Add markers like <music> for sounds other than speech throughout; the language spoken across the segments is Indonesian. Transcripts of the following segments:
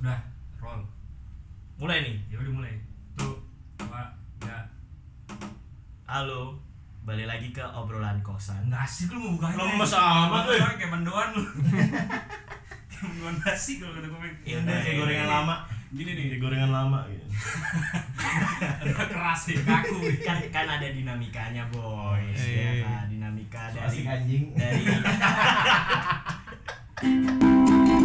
Udah, roll. Mulai nih. Ya udah mulai. Tuh, dua, tiga. Halo. Balik lagi ke obrolan kosan. Nggak asik lu mau bukain. Lemes amat, lu. lu. Kayak mendoan lu. Kayak mendoan basi kalau kata gue. Iya, Udah kayak gorengan lama. Gini nih, Kayak gorengan lama gitu. udah keras ya, kaku. kan kan ada dinamikanya boys ya kan dinamika dari Asik anjing. dari <laughs>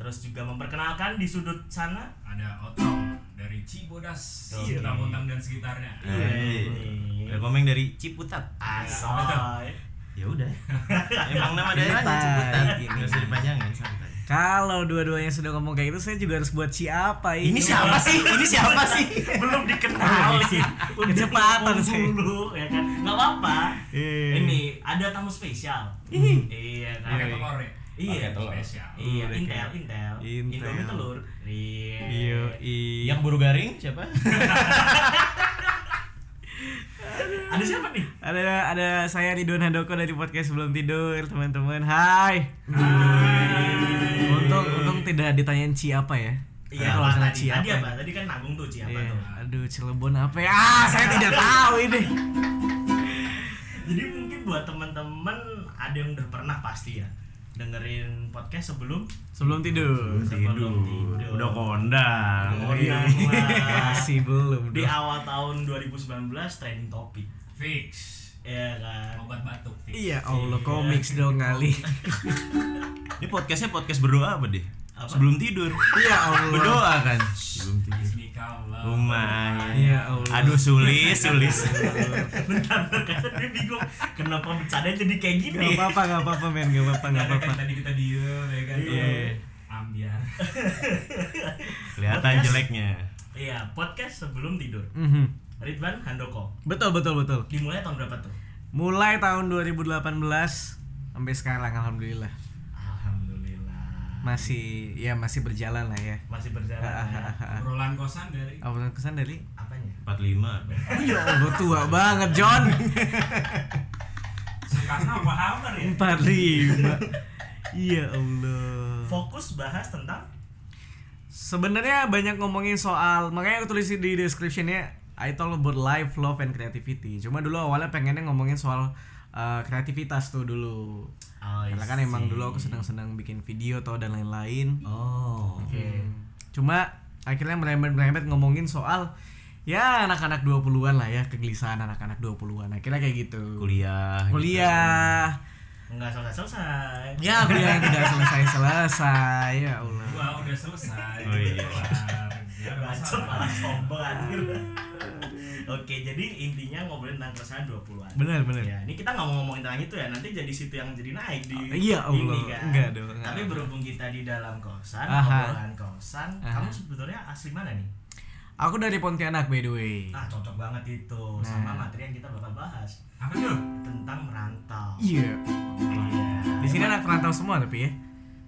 terus juga memperkenalkan di sudut sana Ada Otong dari Cibodas, Oke. Tamuntang dan sekitarnya. Hey. Ini. Ada komeng dari Ciputat. Asoy Ya udah. <laughs> Emang nama daerahnya Ciputat. Ciputat. Gak usah dipanjangin santai. Kalau dua-duanya sudah ngomong kayak gitu Saya juga harus buat siapa ini Ini siapa sih? Ini siapa sih? <laughs> belum dikenalin Udah Kecepatan saya. dulu ya kan nggak apa-apa Iya. ini ada tamu spesial iya kan ya. Iya Pakai telur. Spesial. iya intel intel Intel. indomie telur iya Iya, iya. Yang buru garing siapa? <laughs> ada siapa nih Ada ada saya Ridwan Handoko dari podcast sebelum tidur teman-teman. Hai. Untung untung tidak ditanyain Ci apa ya? iya Kalau tadi Ci tadi apa? apa tadi kan nanggung tuh Ci apa Iya. tuh Aduh Cirebon apa ya? Ah saya tidak tahu ini. <laughs> jadi mungkin buat teman-teman ada yang udah pernah pasti ya dengerin podcast sebelum Sebelum tidur. sebelum tidur Udah kondang. Oh, iya. Masih belum. di dong. awal tahun 2019 trending topik Fix. ya kan Obat batuk fix. Iya Allah komiks dong kali. <laughs> Ini podcastnya podcast berdoa apa deh? Apa? Sebelum tidur. Iya Allah. Berdoa kan? Sebelum tidur. Bismillah. Lumayan. Iya Allah. Aduh sulis, sulis. <laughs> bentar bentar dia bingung kenapa bercanda jadi kayak Gak gini apa-apa, gak apa-apa men, gak apa-apa, gak Karena apa-apa. kan tadi kita diem ya kan. Iya. Ambiar. Kelihatan jeleknya. iya podcast sebelum tidur Mhm. Ridwan Handoko Betul, betul, betul. dimulai tahun berapa tuh Mulai tahun 2018 sampai sekarang alhamdulillah. Masih ya masih berjalan lah ya. masih berjalan ya. Obrolan kosan dari Apa kesan dari? apanya 45. Ya Allah tua banget John. Soekarno apa Hammer ya? 45. Iya Allah. fokus bahas tentang Sebenarnya banyak ngomongin soal makanya aku tulis di descriptionnya I talk about life, love, and creativity. Cuma dulu awalnya pengennya ngomongin soal uh, kreativitas tuh dulu. oh, Karena kan emang dulu aku senang-senang bikin video atau dan lain-lain. oh oke Hmm. Cuma akhirnya merembet-merembet ngomongin soal ya anak-anak 20-an lah ya, kegelisahan anak-anak 20-an. Akhirnya kayak gitu. Kuliah. gitu. Nggak selesai selesai Ya, kuliah yang <laughs> tidak selesai-selesai. Ya Allah. Gua udah selesai. Oh, iya. Ya, masalah. malah sombong anjir <laughs> Oke, jadi intinya ngobrolin tentang keresahan 20-an. Benar, benar. Ya, ini kita nggak mau ngomongin tentang itu ya, nanti jadi situ yang jadi naik di Iya, Allah. ini kan. Enggak dong, enggak. Tapi berhubung kita di dalam kosan, Aha. obrolan kosan, Aha. kamu sebetulnya asli mana nih? Aku dari Pontianak by the way. Ah, cocok banget itu Nah. sama materi yang kita bakal bahas Apa tuh? tentang merantau. Iya. Iya. Di sini anak perantau semua tapi ya.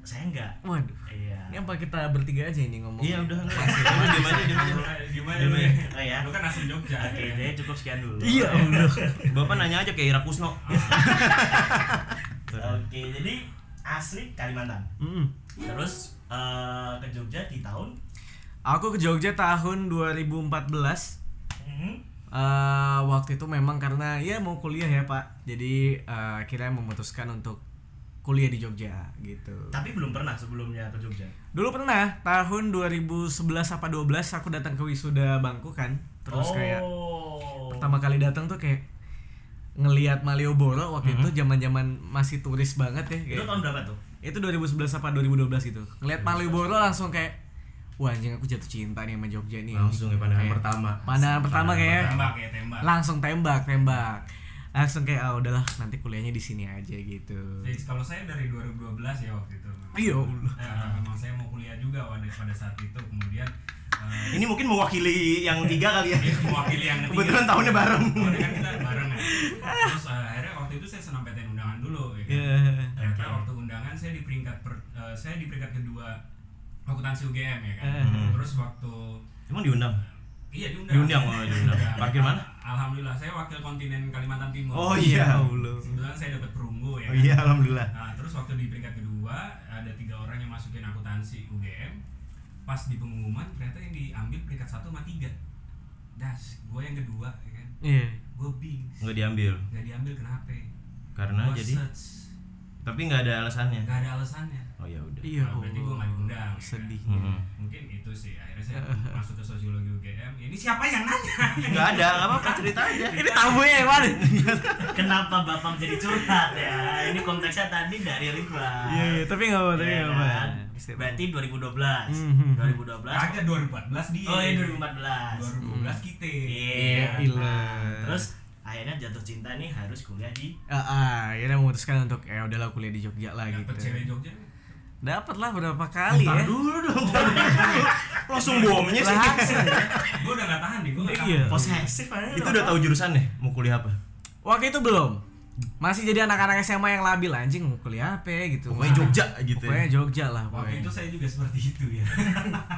Saya enggak. Waduh. Iya. Ini apa kita bertiga aja ini ngomong? Iya udah. Aja. Gimana Gimana? lu ya? Oh ya. Lu kan asli Jogja. Oke, ya. jadi cukup sekian dulu. Iya Allah. <laughs> Bapak nanya aja kayak Ira Kusno. Oke, jadi asli Kalimantan. Mm-mm. Terus eh, ke Jogja di tahun Aku ke Jogja tahun 2014. Mhm. Eh, waktu itu memang karena ya mau kuliah ya Pak. Jadi eh, akhirnya memutuskan untuk kuliah di Jogja gitu. Tapi belum pernah sebelumnya ke Jogja. Dulu pernah tahun 2011 apa 12 aku datang ke wisuda bangku kan. Terus oh. kayak pertama kali datang tuh kayak ngelihat Malioboro waktu itu zaman-zaman masih turis banget ya itu kayak. tahun berapa tuh? Itu 2011 apa 2012 gitu. Ngelihat Malioboro langsung kayak wah anjing aku jatuh cinta nih sama Jogja nih. Langsung ya pandangan Kayak pertama. Pandangan pertama kayak Tembak ya tembak. langsung tembak tembak langsung kayak ah udahlah nanti kuliahnya di sini aja gitu Fix, kalau saya dari 2012 ya waktu itu Iya Allah. Eh, memang saya mau kuliah juga pada pada saat itu kemudian eh, Ini mungkin mewakili yang <laughs> tiga kali ya. Iya, mewakili yang ketiga. Kebetulan tahunnya bareng. Kan kita bareng ya. <laughs> Terus eh, akhirnya waktu itu saya senam PTN undangan dulu ya kan. Iya. Ternyata waktu undangan saya di peringkat per- eh, saya di peringkat kedua akuntansi UGM ya kan. Eh. Terus waktu Emang diundang? iya diundang. Diundang, oh, diundang. Parkir mana? Alhamdulillah saya wakil kontinen Kalimantan Timur. Oh, Ya iya. Allah Kebetulan saya dapat perunggu ya. Oh kan. iya, alhamdulillah. Nah, terus waktu di peringkat kedua ada tiga orang yang masukin akuntansi UGM. Pas di pengumuman ternyata yang diambil peringkat satu sama tiga. Das, gue yang kedua, ya kan. iya Gue bing. Nggak diambil. Nggak diambil kenapa? Karena Gua jadi search. Tapi nggak ada alasannya. Nggak ada alasannya. Oh ya udah. iya Nah, berarti gue nggak diundang. ya sedih Hmm. Mungkin itu sih. Akhirnya saya <laughs> masuk ke sosiologi UGM. Ini siapa yang nanya? Nggak ada, nggak apa-apa cerita aja. ini tamu ya Evan Kenapa bapak jadi curhat ya? Ini konteksnya tadi dari Ridwan. iya iya tapi nggak apa tapi Iya nggak apa kan? Berarti 2012. Mhm. 2012. Agak 2014 dia. Oh iya 2014. 2012 kita. Iya. Terus akhirnya jatuh cinta nih harus kuliah di ah ah, akhirnya memutuskan untuk ya udahlah kuliah di Jogja lah Dapet gitu cewek Jogja. dapat lah berapa kali Ntar ya dulu dong. Langsung bomnya sih. <laughs> Gue udah gak tahan nih. Gue gak. Iya. posesif aja. Itu udah tahu jurusannya mau kuliah apa? waktu itu belum masih jadi anak-anak SMA yang labil anjing mau kuliah apa ya gitu Pokoknya Jogja gitu. pokoknya ya. Jogja lah Waktu pokoknya itu saya juga seperti itu ya.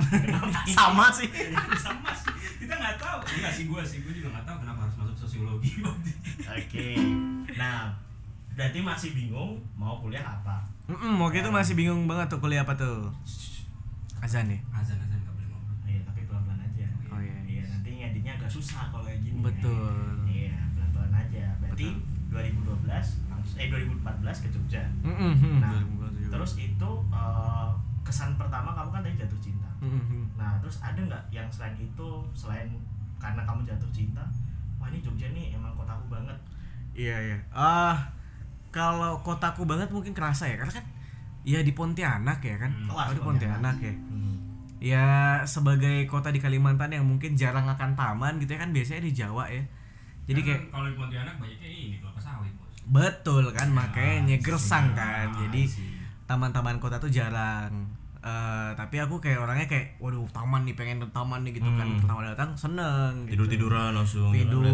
<laughs> Sama sih. <laughs> Sama sih. Kita nggak tahu. Enggak sih gue sih. Gue juga nggak tahu kenapa harus masuk sosiologi. <laughs> Oke. Nah, berarti masih bingung mau kuliah apa? Mm-mm, waktu itu masih bingung banget tuh kuliah apa tuh azan ya Azan azan nggak boleh ngobrol. Iya, tapi pelan-pelan aja. Oh, iya. Iya, nanti ngeditnya agak susah kalau kayak gini. Betul. Iya, pelan-pelan aja. Berarti 2012 langsung eh 2014 ke Jogja. Mm-mm, Nah, 2014 juga. terus itu eh, kesan pertama kamu kan tadi jatuh cinta. Mm-mm. Nah, terus ada nggak yang selain itu selain karena kamu jatuh cinta, wah ini Jogja nih emang kotaku banget. Iya iya. Ah kalau kotaku banget mungkin kerasa ya karena kan ya di Pontianak ya kan. Hmm. Oh, Oh, di Pontianak ya. Ya sebagai kota di Kalimantan yang mungkin jarang akan taman gitu ya kan biasanya di Jawa ya. Jadi Kan kayak kalau di Pontianak banyaknya ini kelapa sawit bos. betul kan Ya, makanya gersang sih. kan. Ah, Jadi taman-taman kota tuh jarang. Eh, tapi aku kayak orangnya kayak waduh taman nih pengen ke taman nih gitu kan Hmm. pertama datang seneng gitu. Tidur tiduran langsung. tidur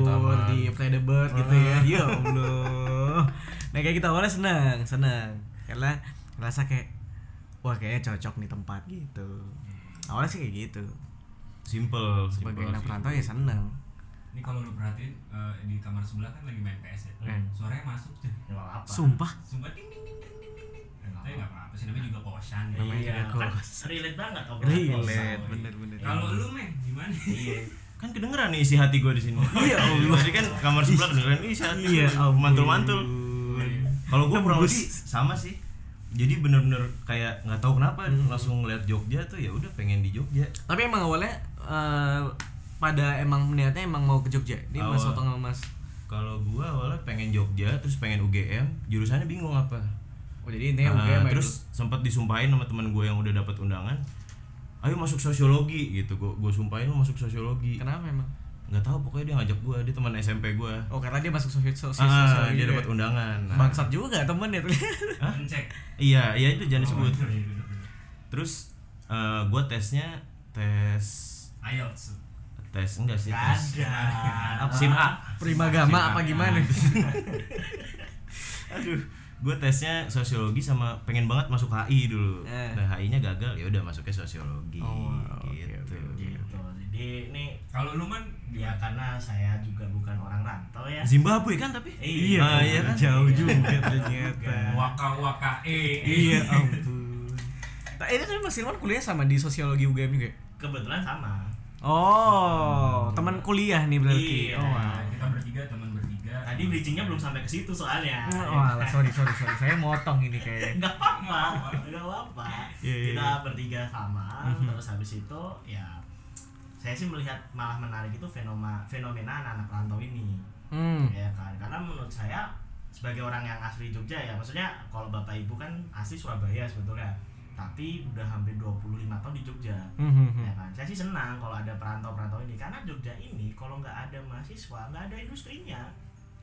di Fly the Bird gitu ya ya Allah nah kayak gitu awalnya seneng seneng karena ngerasa kayak wah kayaknya cocok nih tempat gitu awalnya sih kayak gitu Simple. sebagai anak perantau ya seneng Ini kalau lu perhatiin eh, di kamar sebelah kan lagi main PS ya. Hmm. Suaranya masuk tuh. Ya apa. sumpah Sumpah ding Tapi nggak apa-apa sih namanya juga kosan ya. Namanya Iya, juga kan kos. relate banget kalau relate bener bener Kalau lu meng gimana? Iya. <laughs> Kan kedengeran nih isi hati gue di sini. Iya, Allah. Tadi kan kamar sebelah kedengeran isi hati. iya ampun. mantul-mantul. Kalau gue kurang lebih sama sih. Jadi bener-bener kayak nggak tahu kenapa Hmm. langsung ngeliat Jogja tuh ya udah pengen di Jogja. tapi emang awalnya eh, pada emang niatnya emang mau ke Jogja ini mas Awal. Otong sama mas Kalau gua awalnya pengen Jogja, terus pengen UGM, jurusannya bingung apa. Oh jadi intinya Ah, UGM ya terus sempat disumpahin sama teman gue yang udah dapat undangan, ayo masuk sosiologi gitu. Gue gue sumpahin lu masuk sosiologi. kenapa emang Nggak tahu pokoknya dia ngajak gue, dia teman SMP gue. oh karena dia masuk sosial sosial Ah, dia dapat undangan. Nah, bangsat juga temen ya Hah? <laughs> Cek. Iya, iya itu jangan disebut. Oh, iya, bener, bener. Terus eh gue tesnya tes IELTS. tes enggak sih Gak tes ada. sim A primagama apa gimana <laughs> <laughs> aduh gue tesnya sosiologi sama pengen banget masuk HI dulu Eh. nah HI nya gagal ya udah masuknya sosiologi Oh, oke, gitu oke, oke. Gitu. Jadi ini Kalau lu man ya karena saya juga bukan orang rantau ya. Zimbabwe kan tapi Iya. Ah, iya kan jauh juga Iya. ternyata waka waka e. iya ampun nah, ini kan Mas Silman kuliah sama di sosiologi UGM juga? Kebetulan sama. oh teman kuliah nih berarti Iya. oh wow. Nah, kita bertiga teman bertiga. Tadi bridgingnya belum sampai ke situ soalnya. Oh, alah, sorry sorry sorry saya motong ini kayaknya Enggak apa-apa, enggak apa-apa. Iya, iya, Kita iya. bertiga sama, Mhm. terus habis itu ya saya sih melihat malah menarik itu fenomena fenomena anak-anak rantau ini. hmm. ya kan karena menurut saya sebagai orang yang asli Jogja ya maksudnya kalau bapak ibu kan asli Surabaya sebetulnya tapi udah hampir 25 tahun di Jogja Hmm, hmm, hmm. ya kan saya sih senang kalau ada perantau-perantau ini karena Jogja ini kalau nggak ada mahasiswa nggak ada industrinya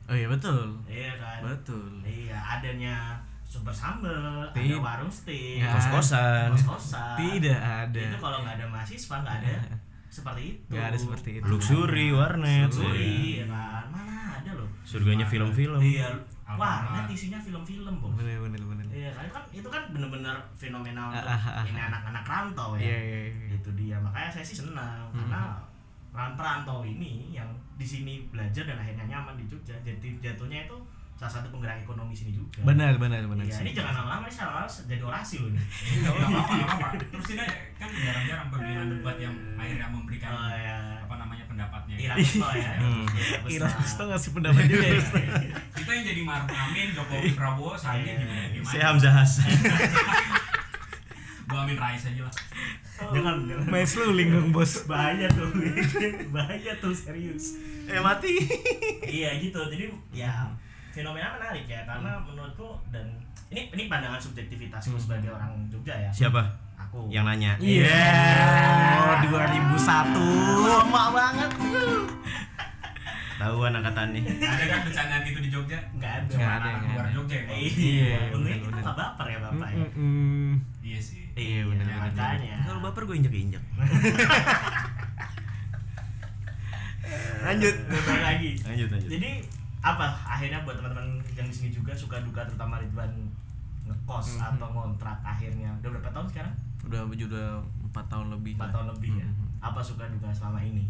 Oh iya betul. iya kan Betul. iya adanya super sambel ada warung steak Nggak Kos-kosan. kos-kosan Tidak ada. itu kalau nggak ada mahasiswa nggak ada <laughs> seperti itu Nggak ada seperti itu. Luxury, warnet. Luxury, ya kan mana ada loh Surganya film-film. iya warnet isinya film-film bos Bener bener bener. Iya kan, kan itu kan bener-bener fenomenal untuk Ah, ah, ah, ini anak-anak rantau ya. Iya iya iya. Itu dia makanya saya sih senang karena ran perantau ini yang di sini belajar dan akhirnya nyaman di Jogja. Jadi jatuhnya itu salah satu penggerak ekonomi sini juga. Benar benar benar Iya, sih. ini jangan lama-lama ini saya lama jadi orasi loh ini. <laughs> Nggak apa-apa, nggak apa-apa. <laughs> Terus ini kan jarang-jarang pemilihan debat yang akhirnya memberikan Oh ya. apa namanya pendapatnya. Ira Kusno <laughs> ya. Ira Kusto ngasih pendapat juga ya. Kita yang jadi Maruf Amin, Jokowi Prabowo, Sandi Iya. gimana? gimana? Saya Hamzah Hasan. Gua Amin Rais aja lah. Jangan, jangan. Main seluling dong bos. Bahaya tuh. <laughs> Bahaya tuh serius. Eh mati. iya gitu jadi ya fenomena menarik ya karena menurutku dan ini ini pandangan subjektivitasku sebagai orang Jogja ya Siapa? aku Yang nanya. Iya. Oh, 2001. lama banget Tahu angkatannya. Ada kan bercandaan gitu di Jogja? nggak ada Nggak ada, Anak luar. Jogja ya, iya untungnya kita nggak baper ya bapak ya Mm-mm. Iya sih. Iya benar Ya, benar. makanya Kalau baper gue injek-injek. <laughs> lanjut. Balik lagi Lanjut lanjut. jadi apa akhirnya buat teman-teman yang di sini juga suka duka terutama Ridwan ngekos Mhm. atau ngontrak akhirnya udah berapa tahun sekarang Udah udah 4 tahun lebih. empat tahun lebih ya Mhm. apa suka duka selama ini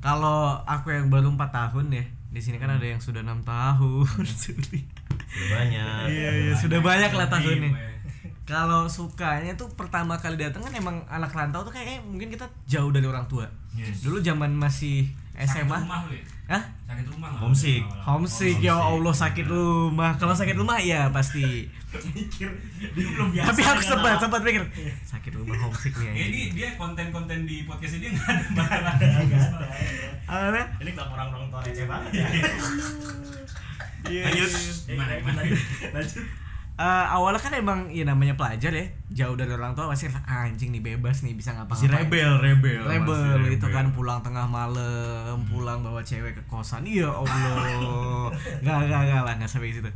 Kalau aku yang baru 4 tahun ya, di sini kan ada yang sudah enam tahun. <laughs> Sorry. Udah banyak. Iya iya sudah banyak lah tahunnya. Kalau sukanya tuh pertama kali datang kan emang anak rantau tuh kayak mungkin kita jauh dari orang tua. Yes. Dulu zaman masih Sakit SMA. rumah lu ya? Hah? Sakit rumah? Homesick. Awal-awal. Homesick ya homesick. Allah sakit rumah. Kalau sakit rumah ya pasti. mikir dia belum biasa Tapi aku dengan sempat sempat mikir sakit rumah homesick nih. Ya, ini dia konten-konten di podcast ini nggak ada bakalan. Nggak ada, ya. Apa? ini bang orang-orang tua receh banget ya Iya, Lanjut. iya. Gimana, gimana? lanjut Eh, awalnya kan emang ya namanya pelajar ya jauh dari orang tua pasti anjing nih bebas nih bisa ngapa-ngapain. Rebel, rebel. rebel masih itu rebel. kan pulang tengah malam pulang bawa cewek ke kosan. Iya allah. <laughs> Nggak nggak nggak lah nggak sampai situ.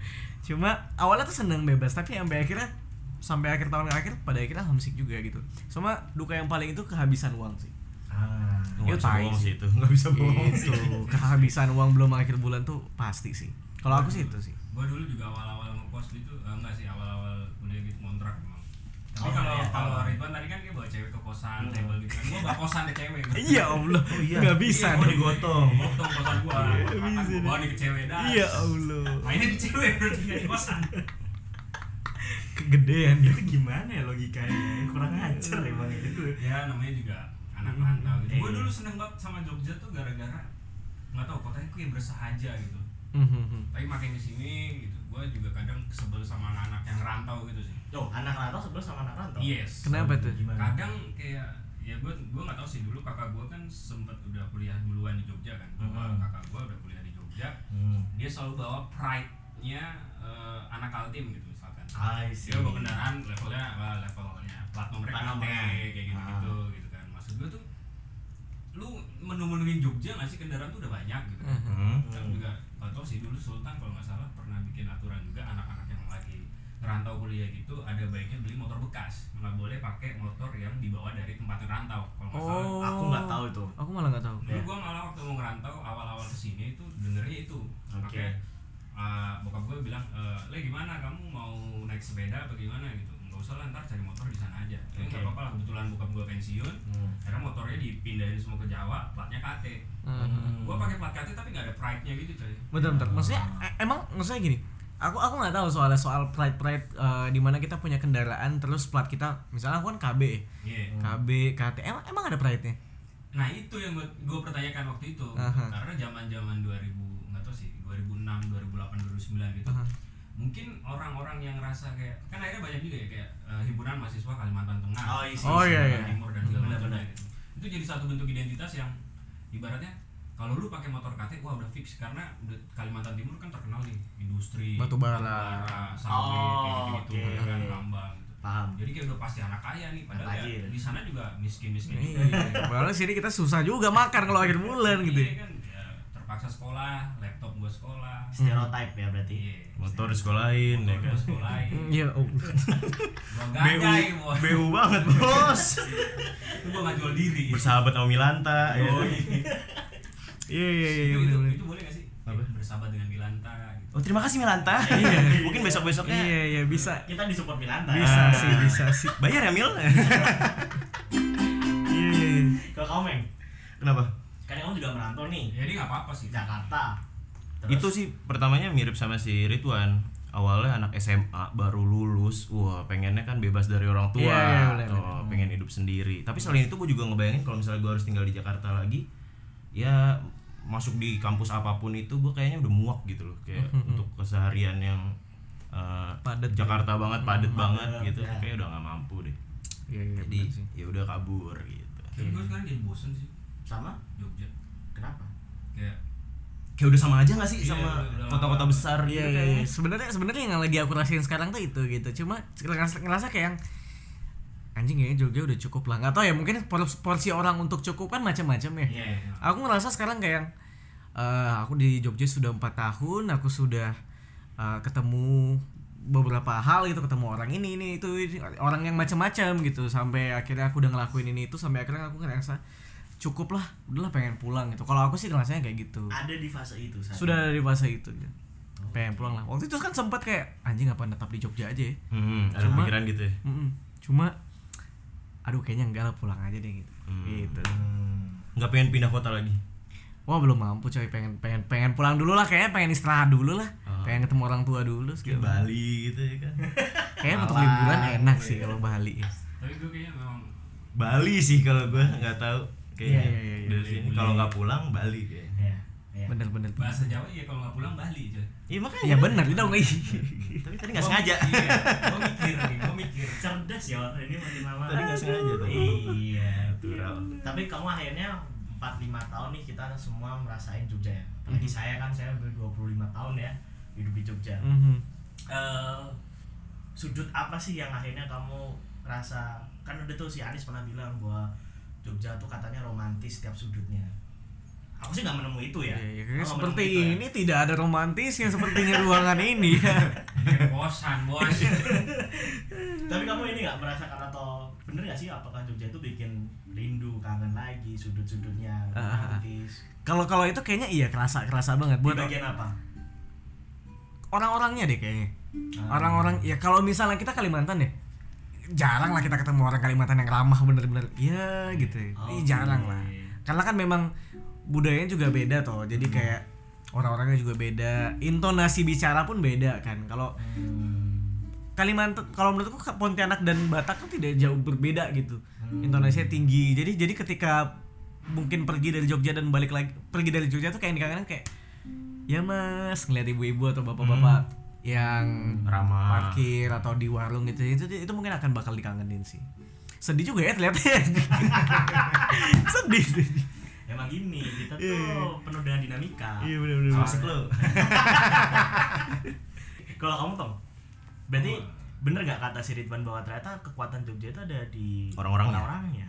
Cuma awalnya tuh seneng bebas tapi sampai akhirnya sampai akhir tahun akhir pada akhirnya homesick juga gitu. Sama duka yang paling itu kehabisan uang sih. Ah Nggak Itu bisa tai bohong sih. itu, nggak bisa bohong itu kehabisan uang belum akhir bulan tuh pasti sih kalau aku sih itu sih Gue dulu juga awal-awal ngekos gitu, eh, enggak sih awal-awal kuliah gitu ngontrak emang. Tapi Oh, kalau iya, kalau tahu. Ridwan tadi kan dia bawa cewek ke kosan, Hmm. table gitu kan. Gua bawa kosan ke cewek. iya allah Oh iya. nggak bisa Iya, gua dong. digotong. Potong kosan gua. Makan gua bawa nih ke cewek dah. iya allah Mainnya di cewek berarti nggak di kosan. kegedean itu gimana ya logikanya kurang ajar emang itu Ya namanya juga anak Hmm. rantau gitu. Gua Iya. dulu seneng banget sama Jogja tuh gara-gara nggak tahu kotanya kayak bersahaja gitu. Mhm. Tapi makin di sini gitu, gua juga kadang sebel sama anak-anak yang rantau gitu sih. oh anak rantau sebel sama anak rantau Yes. Kenapa tuh? gimana kadang kayak ya gue gue nggak tahu sih dulu kakak gue kan sempet udah kuliah duluan di Jogja kan Gua- Mhm. kakak gue udah kuliah di Jogja hmm. dia selalu bawa pride nya anak altim gitu misalkan I see dia bawa kendaraan levelnya apa, levelnya plat nomornya. kayak gitu gitu gitu kan maksud gue tuh lu menu-menuin Jogja nggak sih kendaraan tuh udah banyak gitu kan Mhm. Hmm. dan juga nggak tahu sih dulu Sultan kalau nggak salah pernah bikin aturan juga anak-anak yang lagi ngerantau kuliah gitu ada baiknya beli motor bekas nggak boleh pakai motor yang dibawa dari tempat ngerantau kalau nggak salah Oh. aku nggak tahu itu Aku malah nggak tahu. dulu Ya. gua malah waktu mau ngerantau awal-awal ke sini itu dengernya itu Oke. Makanya, uh, bokap gue bilang "Eh, le gimana kamu mau naik sepeda apa gimana gitu lah ntar cari motor di sana aja tapi Oke. nggak apa-apa lah kebetulan bokap gue pensiun Hmm. karena motornya dipindahin semua ke Jawa platnya KT Mhm. gua pakai plat KT tapi nggak ada pride nya gitu coy Bentar, bentar. Maksudnya e- emang maksudnya gini. Aku aku nggak tahu soalnya soal pride pride eh, di mana kita punya kendaraan terus plat kita misalnya aku kan KB ya. Iya. KB, KT. Emang emang ada pride-nya? Nah itu yang gue pertanyakan waktu itu Aha. karena zaman zaman 2000 nggak tahu sih 2006 2008 2009 gitu Aha. Mungkin orang-orang yang rasa kayak kan akhirnya banyak juga ya kayak eh, himpunan mahasiswa Kalimantan Tengah Oh, isi- Oh, iya, Kalimantan iya. Timur dan segala benar. gitu. itu jadi satu bentuk identitas yang ibaratnya kalau lu pakai motor KT wah udah fix karena udah Kalimantan Timur kan terkenal nih industri Batu bara. sawit Oh, kayak gitu oke. kan tambang gitu paham jadi kayak udah pasti anak kaya nih padahal ya, di sana juga miskin miskin Iya. Padahal sini kita susah juga makan kalau akhir bulan gitu. Iya ya. kan ya, terpaksa sekolah laptop gue sekolah. Stereotype ya berarti. Iya, motor sekolahin ya motor kan? gue sekolahin. <laughs> Iya, oh. gue BU BU banget <laughs> bos. Itu gue nggak jual diri. Bersahabat sama Milanta ya. Iya, iya, iya, itu, bener, itu, boleh gak sih? Apa? bersahabat dengan Milanta gitu. Oh terima kasih Milanta. <laughs> Mungkin besok besoknya Iya, iya, bisa. kita disupport Milanta. Bisa Ah. sih, bisa sih. Bayar ya Mil? Iya, iya, iya. kalau kamu Meng? Kenapa? Kan kamu juga merantau nih. Jadi nggak apa-apa sih. Jakarta. Itu sih pertamanya mirip sama si Ridwan. Awalnya anak SMA baru lulus. Wah pengennya kan bebas dari orang tua. Iya, iya, bener, oh, Pengen hidup sendiri. Tapi selain itu gue juga ngebayangin kalau misalnya gue harus tinggal di Jakarta lagi Ya masuk di kampus apa pun itu gue kayaknya udah muak gitu loh. Kayak <laughs> untuk keseharian yang eh, Padet. Jakarta banget, padet banget padet, gitu. ya. Kayak udah nggak mampu deh. Iya, iya, Jadi ya udah kabur gitu. Tapi gue sekarang jadi bosen sih sama Jogja kenapa kayak Kayak udah sama aja gak sih Iya, sama kota-kota besar Iya, gitu iya, kayaknya iya. Sebenarnya sebenarnya yang lagi aku rasain sekarang tuh itu gitu. Cuma ngerasa, ngerasa kayak yang anjing ya Jogja udah cukup lah. Gak tau ya mungkin por- porsi orang untuk cukup kan macam-macam ya. Iya, iya. Aku ngerasa sekarang kayak yang eh, aku di Jogja sudah empat tahun, aku sudah eh, ketemu beberapa hal gitu, ketemu orang ini ini itu, ini, orang yang macam-macam gitu sampai akhirnya aku udah ngelakuin ini itu sampai akhirnya aku ngerasa cukup lah, udahlah pengen pulang gitu. Kalau aku sih ngerasanya kayak gitu. ada di fase itu saat Sudah ada di fase itu gitu. Pengen pulang lah. Waktu itu kan sempat kayak anjing apa tetap di Jogja aja ya. Hmm, ada Cuma- pikiran gitu ya Mm-mm. Cuma aduh kayaknya enggak lah pulang aja deh gitu. Hmm. Gitu. nggak pengen pindah kota lagi Wah belum mampu coy pengen pengen pengen pulang dulu lah kayaknya pengen istirahat dulu lah Ah. pengen ketemu orang tua dulu ke segala. Bali gitu ya kan <laughs> kayaknya untuk liburan enak sih kalau Bali ya. tapi gue kayaknya memang Bali sih kalau gue nggak tahu kayaknya Iya, iya, iya, dari sini kalau nggak pulang Bali kayaknya. Iya, iya. bener-bener. Bahasa Jawa ya kalau nggak pulang Bali coy iya makanya. Ya bener dong iya. tapi tadi nggak sengaja. iya. <laughs> Gue mikir nih gue mikir. Cerdas ya ini makin lama. Tadi nggak sengaja tuh. Iya. Natural. tapi kamu akhirnya 4-5 tahun nih kita semua merasain Jogja ya. Apalagi saya kan saya udah 25 tahun ya hidup di Jogja. Mhm. Eh, sudut apa sih yang akhirnya kamu rasa kan udah tuh si Anis pernah bilang bahwa Jogja tuh katanya romantis setiap sudutnya. Aku sih nggak menemui itu ya. Iya, iya, kayaknya nggak seperti itu ya. ini tidak ada romantisnya sepertinya <laughs> ruangan ini. Kayak kosan bos. <laughs> Tapi kamu ini nggak merasakan atau bener nggak sih apakah Jogja itu bikin rindu kangen lagi sudut-sudutnya Ah. romantis? Kalau kalau itu kayaknya iya kerasa kerasa banget. Di buat bagian apa? Orang-orangnya deh kayaknya. Ah. orang-orang ya kalau misalnya kita Kalimantan ya jarang lah kita ketemu orang Kalimantan yang ramah bener-bener. Ya gitu. Ya. Ih, Oke. jarang lah. Karena kan memang budayanya juga beda toh. Jadi kayak orang-orangnya juga beda. Intonasi bicara pun beda kan. Kalau Hmm. Kalimantan kalau menurutku Pontianak dan Batak tuh tidak jauh berbeda gitu. Intonasinya tinggi. Jadi jadi ketika mungkin pergi dari Jogja dan balik lagi pergi dari Jogja tuh kayak dikangenin kayak ya mas ngeliat ibu-ibu atau bapak-bapak yang ramah. parkir atau di warung gitu itu itu mungkin akan bakal dikangenin sih. Sedih juga ya ternyata <laughs> sedih emang gini kita tuh Iya. penuh dengan dinamika. Iya benar-benar asik lo. <laughs> Kalau kamu Tom? Berarti bener nggak kata si Ridwan bahwa ternyata kekuatan Jogja itu ada di Orang-orangnya. orang-orangnya?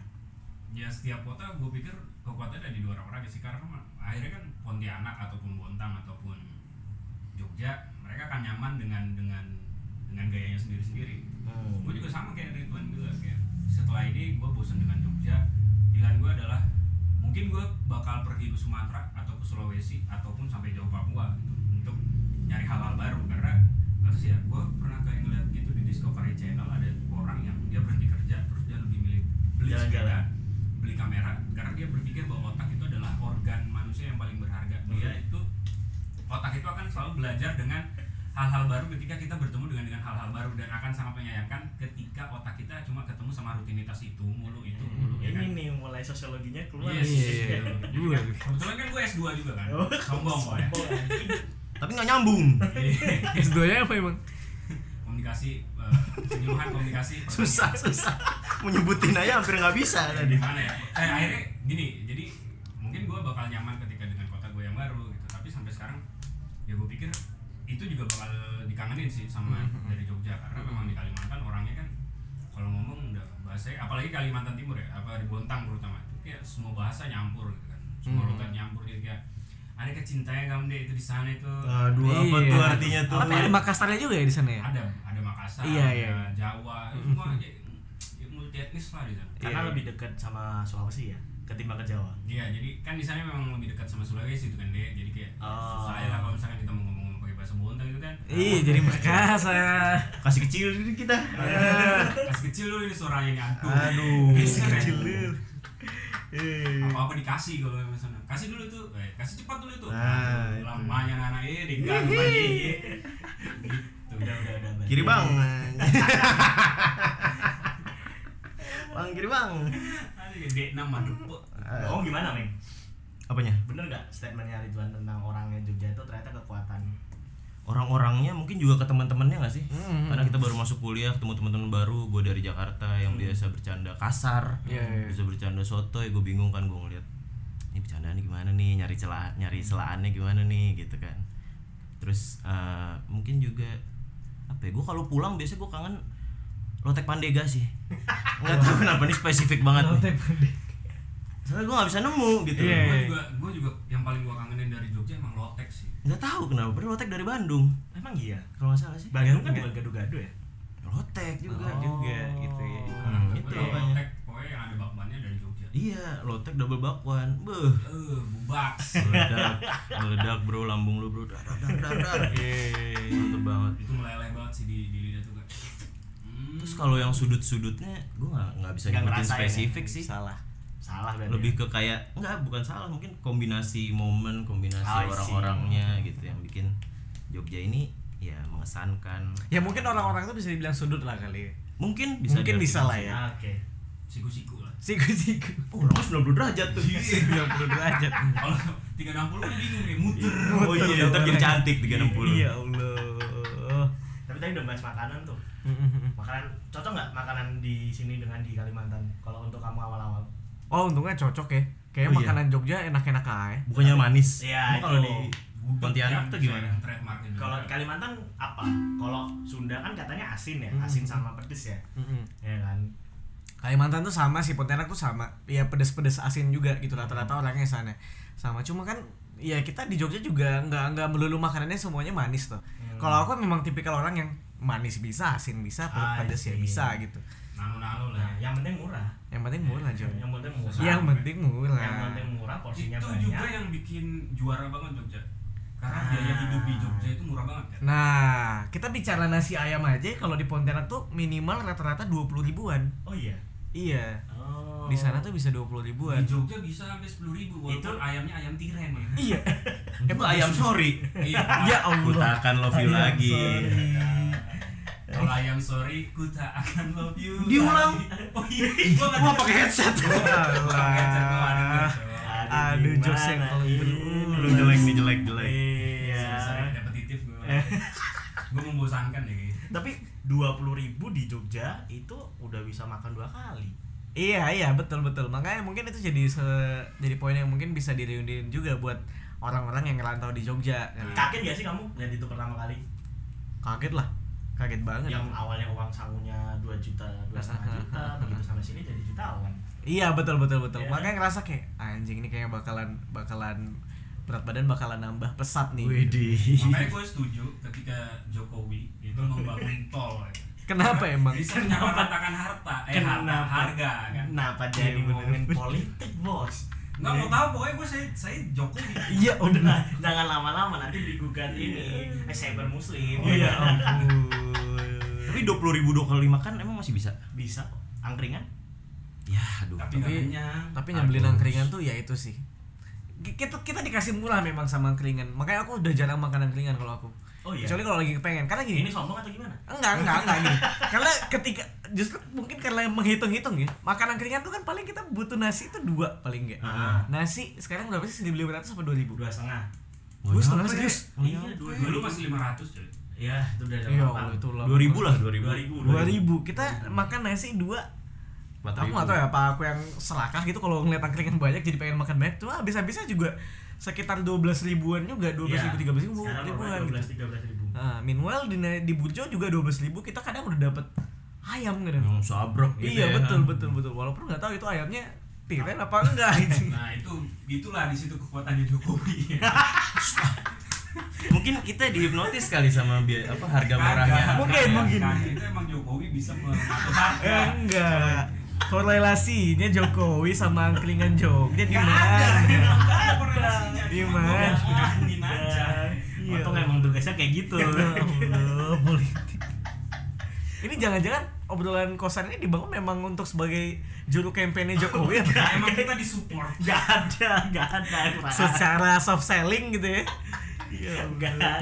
Ya setiap kota gue pikir kekuatannya ada di dua orang orang sih. Karena mah- akhirnya kan Pontianak ataupun Bontang ataupun Jogja mereka akan nyaman dengan dengan dengan gayanya sendiri sendiri Hmm. gue juga sama kayak Ridwan juga kayak setelah ini gue bosan dengan Jogja. Pilihan gue adalah mungkin gue bakal pergi ke Sumatera atau ke Sulawesi ataupun sampai jauh Papua gitu untuk nyari hal-hal baru. Karena sih ya gue pernah kayak ngeliat gitu di Discovery Channel ada orang yang dia berhenti kerja terus dia lebih milih beli Jalan-jalan. beli kamera. Karena dia berpikir bahwa otak itu adalah organ manusia yang paling berharga. Dia itu otak itu akan selalu belajar dengan hal-hal baru ketika kita bertemu dengan dengan hal-hal baru dan akan sangat menyayangkan ketika otak kita cuma ketemu sama rutinitas itu mulu itu mulu ya kan? ini nih mulai sosiologinya keluar. Yes. Iya, iya, iya. Gue. <laughs> kan, kebetulan kan gue S2 juga kan? Oh. sombong kok ya tapi nggak nyambung. S2 nya apa emang? Komunikasi eh, penyuluhan komunikasi. Susah susah. Menyebutin aja hampir nggak bisa tadi. gimana ya? Eh, akhirnya gini jadi mungkin gue bakal nyaman ketika dengan kota gue yang baru gitu. Tapi sampai sekarang ya gue pikir itu juga bakal dikangenin sih sama dari Jogja karena memang di Kalimantan orangnya kan kalau ngomong udah bahasa apalagi Kalimantan Timur ya apa di Bontang terutama itu kayak semua bahasa nyampur gitu kan semua Hmm. logat nyampur jadi kayak ada kecintaan kamu deh itu di sana itu Aduh, apa Iya. tuh artinya tuh? Tapi ada Makassarnya juga ya di sana ya? ada ada Makassar Iya, ada iya. Jawa semua ya, ya multi etnis lah di sana Karena Iya. lebih dekat sama Sulawesi ya ketimbang ke Jawa. Iya, jadi kan di sana memang lebih dekat sama Sulawesi itu kan deh. Jadi kayak Oh. susah ya lah kalau misalkan kita mau bahasa Bontang itu kan. Iya, jadi Makassar. Kasih kecil kita. Kasih kecil dulu ini suaranya ini aduh. Aduh. Kasih kecil dulu. Apa apa dikasih kalau yang sana. Kasih dulu tuh, eh, kasih cepat dulu tuh. Ah, itu. Lamanya anak eh diganggu ye. Gitu. Udah udah udah. Kiri bang. <laughs> bang kiri bang. Gede nama dupo. Oh gimana Meng? Apanya? Bener nggak statementnya Ridwan tentang orangnya Jogja itu ternyata kekuatan Orang-orangnya mungkin juga ke teman-temannya gak sih? Mm. Karena kita baru masuk kuliah, ketemu teman-teman baru, gue dari Jakarta yang biasa bercanda kasar, Iya, iya. bisa bercanda sotoy, gue bingung kan gue ngeliat ini bercandaan gimana nih, nyari celah, nyari celahannya gimana nih, gitu kan. Terus eh, mungkin juga apa ya? Gue kalau pulang biasanya gue kangen lotek pandega sih. <laughs> Nggak tahu kenapa nih spesifik banget nih. Soalnya gue nggak bisa nemu gitu. Iya, Gue iya. juga gue juga yang paling gue kangenin dari Jogja emang lotek sih. Nggak tahu kenapa. Padahal lotek dari Bandung. Emang iya. Kalau nggak salah sih. Bandung kan Enggak. bukan gado-gado ya. Lotek juga. Oh, juga gitu ya. Hmm, Gue itu tahu makanya. lotek pokoknya yang ada bakwannya dari Jogja. Iya, lotek double bakwan. Beuh. Eh, bubak. meledak meledak bro lambung lu bro dar dar dar dar Iya. mantep banget itu meleleh banget sih di, di lidah tuh kan. Terus kalau yang sudut sudutnya gue nggak nggak bisa Nggak nyebutin ya? spesifik sih Salah. Salah berarti. lebih ya? ke kayak nggak bukan salah mungkin kombinasi momen kombinasi see. orang-orangnya gitu yang bikin Jogja ini ya mengesankan Ya mungkin orang-orang itu bisa dibilang sudut lah kali. ya. mungkin bisa Mungkin bisa lah ya. Ah, Oke. siku-siku lah. Siku-siku. oh orangnya 90 derajat tuh 90 derajat. Kalau 360 kan bingung nih muter. oh iya ntar jadi cantik 360 Iya Allah. Tapi tadi udah bahas makanan tuh. Makanan cocok nggak makanan di sini dengan di Kalimantan? Kalau untuk kamu awal-awal. Oh, untungnya cocok ya. Kayak Oh, iya. makanan Jogja enak-enak aja. bukannya manis Iya, kalau itu. di Pontianak tuh gimana. Kalau di Kalimantan apa? Kalau Sunda kan katanya asin ya, Hmm. asin sama pedes ya. Ya kan. Kalimantan tuh sama sih, Pontianak tuh sama. Ya pedes-pedes asin juga gitu rata-rata orangnya sana. Sama cuma kan ya kita di Jogja juga nggak nggak melulu makanannya semuanya manis tuh. Hmm. Kalau aku memang tipikal orang yang manis bisa, asin bisa, I pedes ya see. bisa gitu. Nano-nano lah. Nah, yang penting murah. Yang penting murah, Jon. Yang penting murah. Yang penting murah. Yang penting murah, porsinya itu banyak. juga yang bikin juara banget Jogja. Karena Ah. biaya hidup di Jogja itu murah banget kan. Nah, kita bicara nasi ayam aja kalau di Pontianak tuh minimal rata-rata 20 ribuan. Oh iya. Iya. Oh. Di sana tuh bisa 20 ribuan. Di Jogja bisa sampai 10 ribu walaupun Itu- ayamnya ayam tiren ya. Iya. <laughs> itu ayam sorry Iya. Ya Allah. ku tak akan love you Ayam lagi sorry. Kalau ayam sorry, ku tak akan love you. Diulang. Oh iya, gua nggak Wah, tahu. pakai headset. Alah. Aduh, Jose yang paling. Lu jelek nih jelek jelek. Iya. Repetitif gue. gue membosankan ya. Tapi dua puluh ribu di Jogja itu udah bisa makan dua kali. Iya iya betul betul makanya mungkin itu jadi se- jadi poin yang mungkin bisa direuniin juga buat orang-orang yang ngerantau di Jogja kali. Kaget gak sih kamu lihat itu pertama kali? kaget lah kaget banget Yang awalnya uang sangunya 2 juta, dua setengah juta, begitu sampai sini jadi jutawan. iya betul betul betul Iya. makanya ngerasa kayak anjing ini kayaknya bakalan bakalan berat badan bakalan nambah pesat nih Widih. Makanya gue setuju ketika Jokowi itu membangun <laughs> tol. ya. kenapa emang Bisa menyamaratakan harta, eh harta, Kenapa? harga kan. Kenapa jadi Iya, bener. ngomongin <laughs> politik, Bos? Nggak mau tahu pokoknya gue saya saya Jokowi. iya Udah, jangan lama-lama nanti digugat ini eh, cyber muslim. oh ya ampun Tapi dua puluh ribu dua kali makan emang masih bisa? Bisa angkringan. Ya, aduh. Tapi tapi tapi nyambelin angkringan tuh ya itu sih Ki- kita kita dikasih murah memang sama angkringan makanya aku udah jarang makan angkringan kalau aku Oh iya. kecuali kalau lagi kepengen karena gini Ini sombong atau gimana? enggak enggak enggak gini karena ketika justru mungkin karena menghitung-hitung ya makan angkringan tuh kan paling kita butuh nasi itu dua paling enggak Ah. nasi sekarang berapa sih 1500 apa 2000 Dua setengah. Gue setengah serius Iya, dua Dulu masih 500 coy. Iya, itu udah iya Allah itu lah Dua ribu lah, dua ribu. Dua ribu. 2000 kita makan nasi dua aku nggak tahu ya apa aku yang serakah gitu kalau ngeliat angkringan banyak jadi pengen makan banyak tuh habis-habisnya juga sekitar 12 ribuan juga 12 Iya. ribu 13 ribu Sekarang ribuan dua gitu. belas tiga belas ribu. Nah, meanwhile di di Burjo juga 12 ribu kita kadang udah dapet ayam kadang. Yang sabrok gitu iya ya. betul betul betul walaupun nggak tahu itu ayamnya tiren apa enggak <laughs> gitu. Nah itu itulah di situ kekuatannya Jokowi. <laughs> Mungkin kita dihipnotis kali sama biaya apa harga murahnya. Kagak, Mungkin, kagak. mungkin. Kagak. Itu emang Jokowi bisa mengatur <laughs> harga. enggak. Korelasinya Jokowi sama angkringan Jogja di mana? Di mana? aja. Iya. Emang tugasnya kayak gitu. <laughs> Ya politik. Ini jangan-jangan obrolan kosan ini dibangun memang untuk sebagai juru kampanye Jokowi? <laughs> Nah, emang kita disupport. Gak ada, gak ada. Secara soft selling gitu ya. <laughs> Gak ada.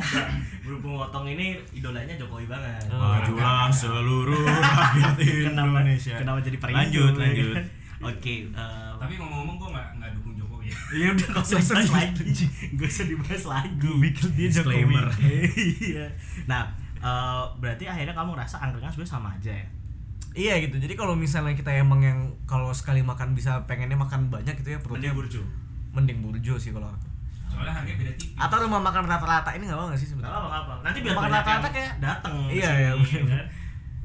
Berhubung Otong ini idolanya Jokowi banget. Majulah seluruh <laughs> rakyat Kenapa, Indonesia. kenapa jadi perindu? Lanjut, lanjut. Oke, eh, Tapi ngomong-ngomong gue nggak nggak dukung Jokowi. ya. ya udah gak usah dibahas di- lagi. Gak usah dibahas lagi. Gue pikir dia Jokowi. Disclaimer. <laughs> Iya. Nah, eh, berarti akhirnya kamu ngerasa angkringan sebenarnya sama aja ya? Iya gitu. Jadi kalau misalnya kita emang yang kalau sekali makan bisa pengennya makan banyak gitu ya perutnya Mending burjo. mending burjo sih kalau aku. Soalnya harganya beda tipis. Atau rumah makan rata-rata ini nggak apa nggak sih Gak sebetulnya? apa-apa. Nanti biar Makan rata-rata kayak- dateng Iya, iya, kan?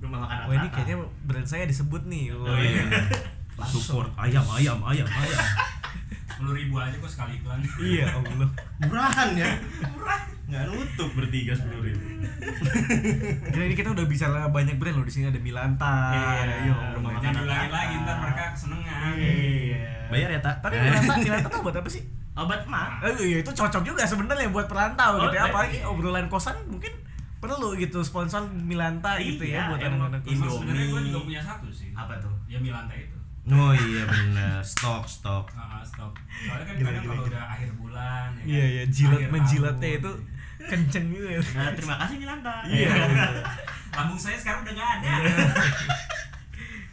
Rumah makan rata-rata. Wah ini kayaknya brand saya disebut nih. Oh iya. <laughs> Support ayam ayam ayam ayam. <laughs> Sepuluh ribu aja kok sekali iklan. Iya <laughs> Allah. Murahan ya. Murah. Nggak nutup bertiga sepuluh ribu. Gila ini kita udah bicara banyak brand loh di sini ada Milanta. Iya, ada iya, Allah. rumah makan diulangin lagi ntar mereka kesenengan. Iya. Bayar ya tak? Tapi Milanta, Milanta tuh buat apa sih? Obat mah. Eh, iya itu cocok juga sebenarnya buat perantau Oh, gitu ya. baik. Apalagi obrolan kosan mungkin perlu gitu sponsor Milanta gitu Iya, ya buat emang anak-anak kosan. Sebenarnya gue juga punya satu sih. Apa tuh? Ya Milanta itu. Oh iya benar. Stok stok. <laughs> Ah, stop. Soalnya kan Gila, kadang gila, kalau gila. udah akhir bulan ya kan, Iya iya jilat akhir menjilatnya tahun. itu kenceng juga. ya. Nah, terima kasih Milanta. <laughs> Iya. Lambung saya sekarang udah gak ada.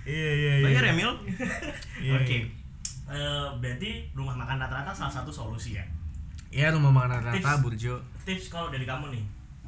Iya iya iya. Bayar ya Mil? Iya, Oke. Eh, berarti rumah makan rata-rata salah satu solusi ya. Iya rumah makan rata Tips. burjo. Tips kalau dari kamu nih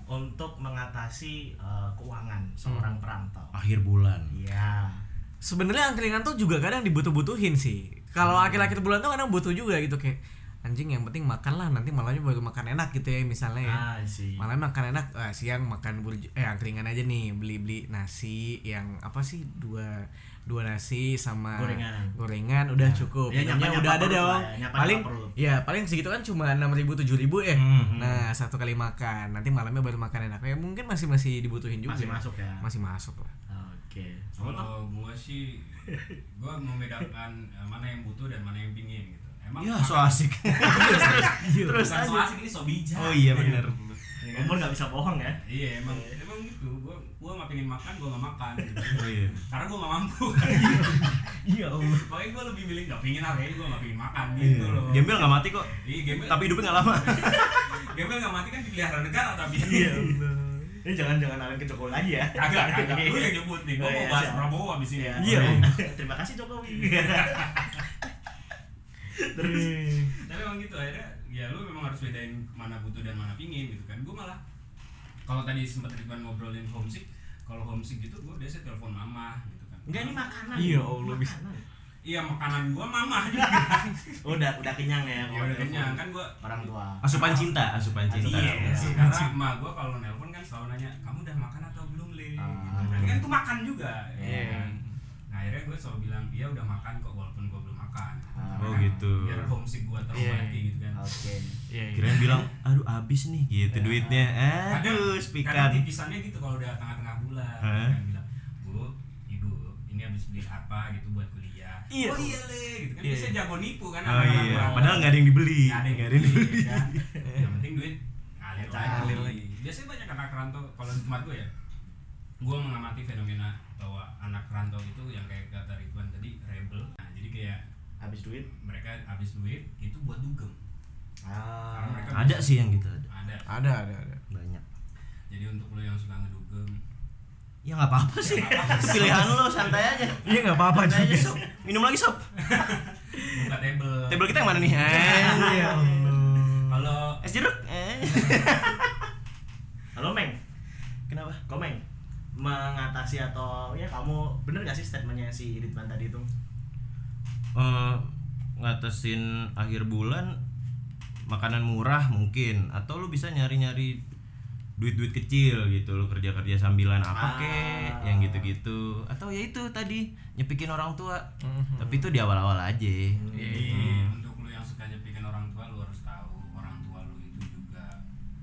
untuk mengatasi eh, keuangan seorang Hmm. perantau. Akhir bulan. Iya. Sebenarnya angkringan tuh juga kadang dibutuh-butuhin sih. Kalau akhir-akhir bulan tuh kadang butuh juga gitu kayak anjing yang penting makan lah nanti malamnya baru makan enak gitu ya misalnya ya. Ah, sih. Malam makan enak, ah, siang makan burjo, eh angkringan aja nih beli-beli nasi yang apa sih dua dua nasi sama Gorengan. gorengan udah cukup. Ya, Minumnya nyapa-nyapa udah ada dong. ya, nyapa-nyapa paling perut. ya paling segitu kan cuma enam ribu tujuh ribu ya. Hmm. Nah satu kali makan nanti malamnya baru makan enak. Ya mungkin masih masih dibutuhin juga. Masih masuk ya. Masih masuk lah. Oke. Tuh? Kalau gue sih, gue membedakan eh, mana yang butuh dan mana yang pingin gitu. Emang Ya so asik. <laughs> Terus bukan so aja. asik ini so bijak. Oh iya benar. Umur nggak bisa bohong ya. Iya emang emang gitu. Gue gue nggak pengen makan, gue nggak makan. Gitu. <laughs> Oh iya. Karena gue nggak mampu. <laughs> Iya Allah. Pokoknya gue lebih milih nggak pengen apa gue nggak pengen makan gitu loh. Gembel nggak mati kok. Iya gembel. Tapi hidupnya nggak lama. <laughs> gembel nggak mati kan dipelihara negara tapi. Iya. Ini jangan jangan arahin ke Jokowi lagi ya. Kagak, kagak. Lu yang nyebut nih. Gue Oh, mau iya, bahas. Prabowo abis ini. Iya. Iya. Terima kasih Jokowi. Terus tapi emang gitu akhirnya ya lu memang harus bedain mana butuh dan mana pingin gitu kan gue malah kalau tadi sempat Ridwan ngobrolin homesick kalau homesick gitu gue biasa telepon mama gitu kan enggak ini makanan. Iya, Allah, bisa. Iya makanan gue mama <laughs> juga Udah udah kenyang ya. ya kalau udah kenyang kan gue Orang tua. Asupan cinta, asupan cinta. Iya. karena emak gue kalau nelpon kan selalu nanya kamu udah makan atau belum le gitu. Ah. berarti kan itu makan juga ya Iya. kan? nah akhirnya gue selalu bilang iya udah makan kok walaupun gue. Oh, Karena gitu. biar homesick gue terobati Iya. gitu kan Oke. Iya. iya. Kirain bilang, aduh habis nih gitu Ya. duitnya. kadang Aduh, kadang spikan. tipisannya gitu kalau udah tengah-tengah bulan Hah? kan bilang bu ibu ini habis beli apa gitu buat kuliah Iya. oh iya le gitu kan Iya. bisa jago nipu kan Oh anak-anak iya, padahal nggak ada yang dibeli. Nggak ada yang Nggak ada yang dibeli, dibeli. kan. <laughs> yang penting duit ngalir lagi. Ngalir lagi. biasanya banyak anak rantau kalau di tempat gue ya gue mengamati fenomena bahwa anak rantau itu yang kayak kata Ridwan tadi rebel nah jadi kayak Habis duit. mereka habis duit itu buat dugem Ah. Ada sih yang gitu ada. ada Ada ada ada. Banyak. jadi untuk lo yang suka ngedugem Ya nggak apa-apa sih. Pilihan lo santai aja. Iya nggak apa-apa Santai aja juga. sob. Minum lagi sob. buka table Table kita yang mana nih? Iya Allah. kalau Es jeruk. <laughs> Halo Meng. Kenapa? Komeng mengatasi atau ya kamu bener gak sih statementnya si Ridwan tadi itu Eh, ngatasin akhir bulan makanan murah mungkin atau lu bisa nyari-nyari duit-duit kecil gitu lo kerja-kerja sambilan apa Ah. kek yang gitu-gitu atau ya itu tadi nyepikin orang tua Mhm. tapi itu di awal-awal aja Jadi untuk lu yang suka nyepikin orang tua lu harus tahu orang tua lu itu juga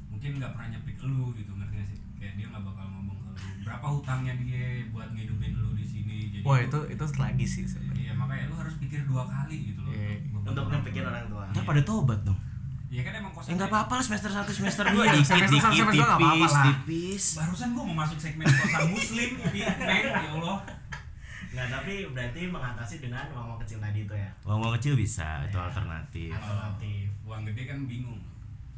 mungkin nggak pernah nyepik lu gitu ngerti gak sih? Kayak dia nggak bakal ngomong ke lu berapa hutangnya dia buat ngidupin lu di sini. Jadi Wah lu- itu itu lagi sih sebenarnya. Iya makanya lu harus pikir dua kali gitu loh. Iya. beban untuk tua. orang tua ntar pada tobat dong Iya kan emang ya kosan. nggak apa-apa lah semester 1 <laughs> semester 2 Iya, dikit semester dikit semester tipis lah. tipis Barusan gua mau masuk segmen kosan muslim, <laughs> iya, men, ya Allah. Nah tapi berarti mengatasi dengan uang-uang kecil tadi itu ya uang-uang kecil bisa itu alternatif Alternatif Uang gede kan bingung.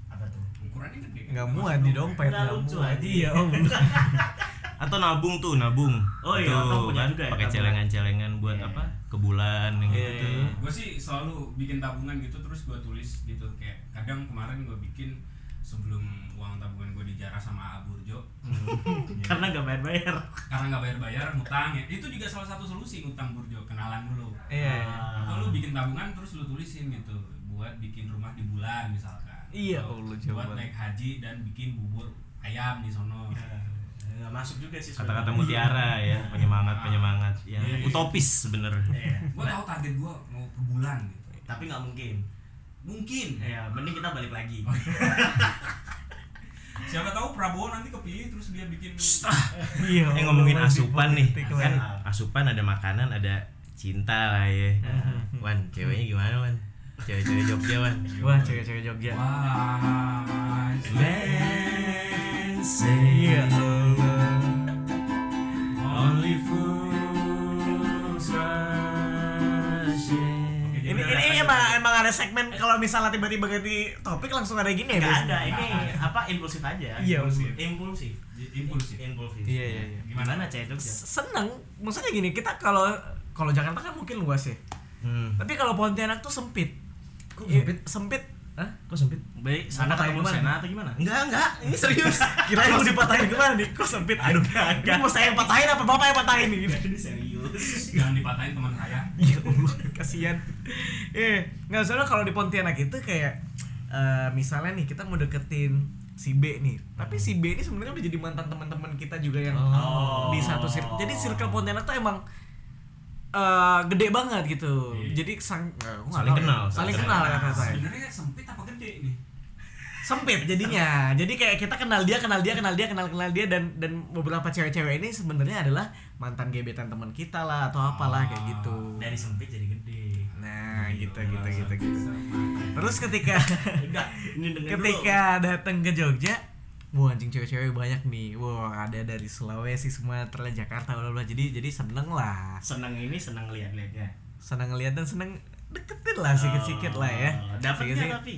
Apa tuh? Ukurannya gede. kan? Muat di dompet. dompet, Nggak nggak lucu muat. Iya om. <laughs> atau nabung tuh nabung. Oh iya, Tuh, punya kan, juga ya, pakai celengan-celengan buat Iya. apa? Ke bulan yang Iya, gitu iya. gue sih selalu bikin tabungan gitu terus gue tulis gitu. Kayak kadang kemarin gue bikin sebelum uang tabungan gue dijarah sama Aburjo. <laughs> Karena gak bayar-bayar. Karena nggak bayar bayar ngutang ya. Itu juga salah satu solusi ngutang Burjo kenalan dulu. Iya. atau lu bikin tabungan terus lu tulisin gitu. Buat bikin rumah di bulan misalkan. Iya, Allah, buat naik haji dan bikin bubur ayam di masuk juga sih kata-kata mutiara ya <laughs> penyemangat penyemangat yang Iya, iya. utopis sebenarnya. Iya. Gue tahu target gue mau ke bulan gitu. Tapi gak mungkin. Mungkin. Ya mending kita balik lagi. <laughs> Siapa tahu Prabowo nanti kepilih terus dia bikin <laughs> Iya. eh ngomongin asupan nih. kan asupan ada makanan ada cinta lah ya. Mhm. Wan ceweknya gimana Wan? Cewek-cewek Jogja Wan? Wah cewek-cewek Jogja. Wah, say. Only fools rush in. Ini ini emang emang ada segmen kalau misalnya tiba-tiba ganti topik langsung ada gini ya? Gak ada ini apa impulsif aja Iya, Impulsif. Impulsif impulsif Impulsif Iya, iya, iya. Gimana cewek Jogja? Seneng, maksudnya gini kita kalau kalau Jakarta kan mungkin luas ya. Hmm. Tapi kalau Pontianak tuh sempit. Kok Iya, sempit? Sempit. Hah? Kok sempit? Baik, sana ketemu gimana? Sena atau gimana? Enggak, enggak. Ini serius. <laughs> Kirain mau dipatahin gimana nih? Kok sempit? Aduh. Ini mau saya yang patahin apa bapak yang patahin nih? Ini serius jangan dipatahin teman saya <laughs> Ya Allah, kasihan. Eh, nggak soalnya kalau di Pontianak itu kayak eh, misalnya nih kita mau deketin si B nih, tapi si B ini sebenarnya udah jadi mantan teman-teman kita juga yang Oh. di satu circle. Jadi circle Pontianak tuh emang eh, gede banget gitu. Iya. Jadi sang, aku nggak Saling kenal, saling saling kenal ya kenal. kata saya. sebenarnya sempit apa gede nih Sempit jadinya. Jadi kayak kita kenal dia, kenal dia, kenal dia, kenal kenal dia dan dan beberapa cewek-cewek ini sebenarnya adalah mantan gebetan teman kita lah atau apalah kayak gitu. Dari sempit jadi gede Nah, gitu gitu gitu gitu. Terus ketika Enggak, ini denger ketika datang ke Jogja, wah anjing cewek-cewek banyak nih. Wah, ada dari Sulawesi, Sumatera, Jakarta, bla bla. Jadi jadi seneng lah. Seneng ini seneng lihat-lihatnya Seneng ngeliat dan seneng deketin lah sikit-sikit lah ya. Oh, Dapat nggak Sikit-sikit. tapi?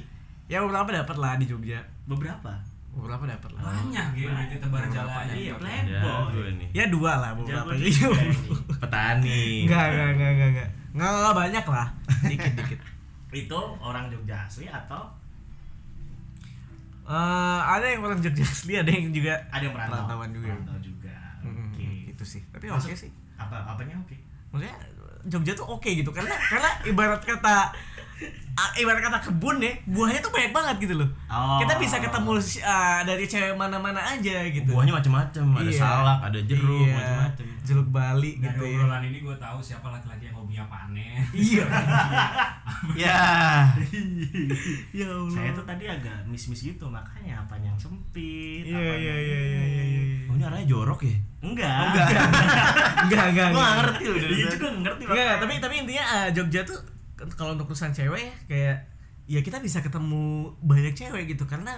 Ya beberapa dapat lah di Jogja. Beberapa Beberapa dapat lah. banyak ya berarti tebar jalan Iya, playboy. Ya dua lah beberapa. Iya. Petani. Enggak, enggak, enggak, enggak, enggak. Enggak, banyak lah. Dikit dikit. Itu orang Jogja asli atau Eh, ada yang orang Jogja asli, ada yang juga ada yang merantau? Perantauan juga. Merantau juga. Mm, Oke. itu sih. Tapi oke sih. Apa apanya oke? Maksudnya Jogja tuh oke gitu karena karena ibarat kata ibarat kata kebun ya, buahnya tuh banyak banget gitu loh. Oh. Kita bisa ketemu ah, dari cewek mana-mana aja gitu. Buahnya macam-macam, ada Iya. salak, ada jeruk, Iya, macam-macam. Jeruk Bali dari gitu ya. obrolan ini gue tahu siapa laki-laki yang hobinya panen Iya. <laughs> Ya. ya Allah. Saya tuh tadi agak miss-miss gitu, makanya apa yang sempit? Iya iya iya iya iya. iya. Oh, ini arahnya jorok ya? Enggak. Enggak. enggak, enggak. Gua enggak. Iya tadi. juga nggak ngerti. Enggak, makanya. tapi tapi intinya ah, Jogja tuh k- kalau untuk urusan cewek ya, kayak ya kita bisa ketemu banyak cewek gitu karena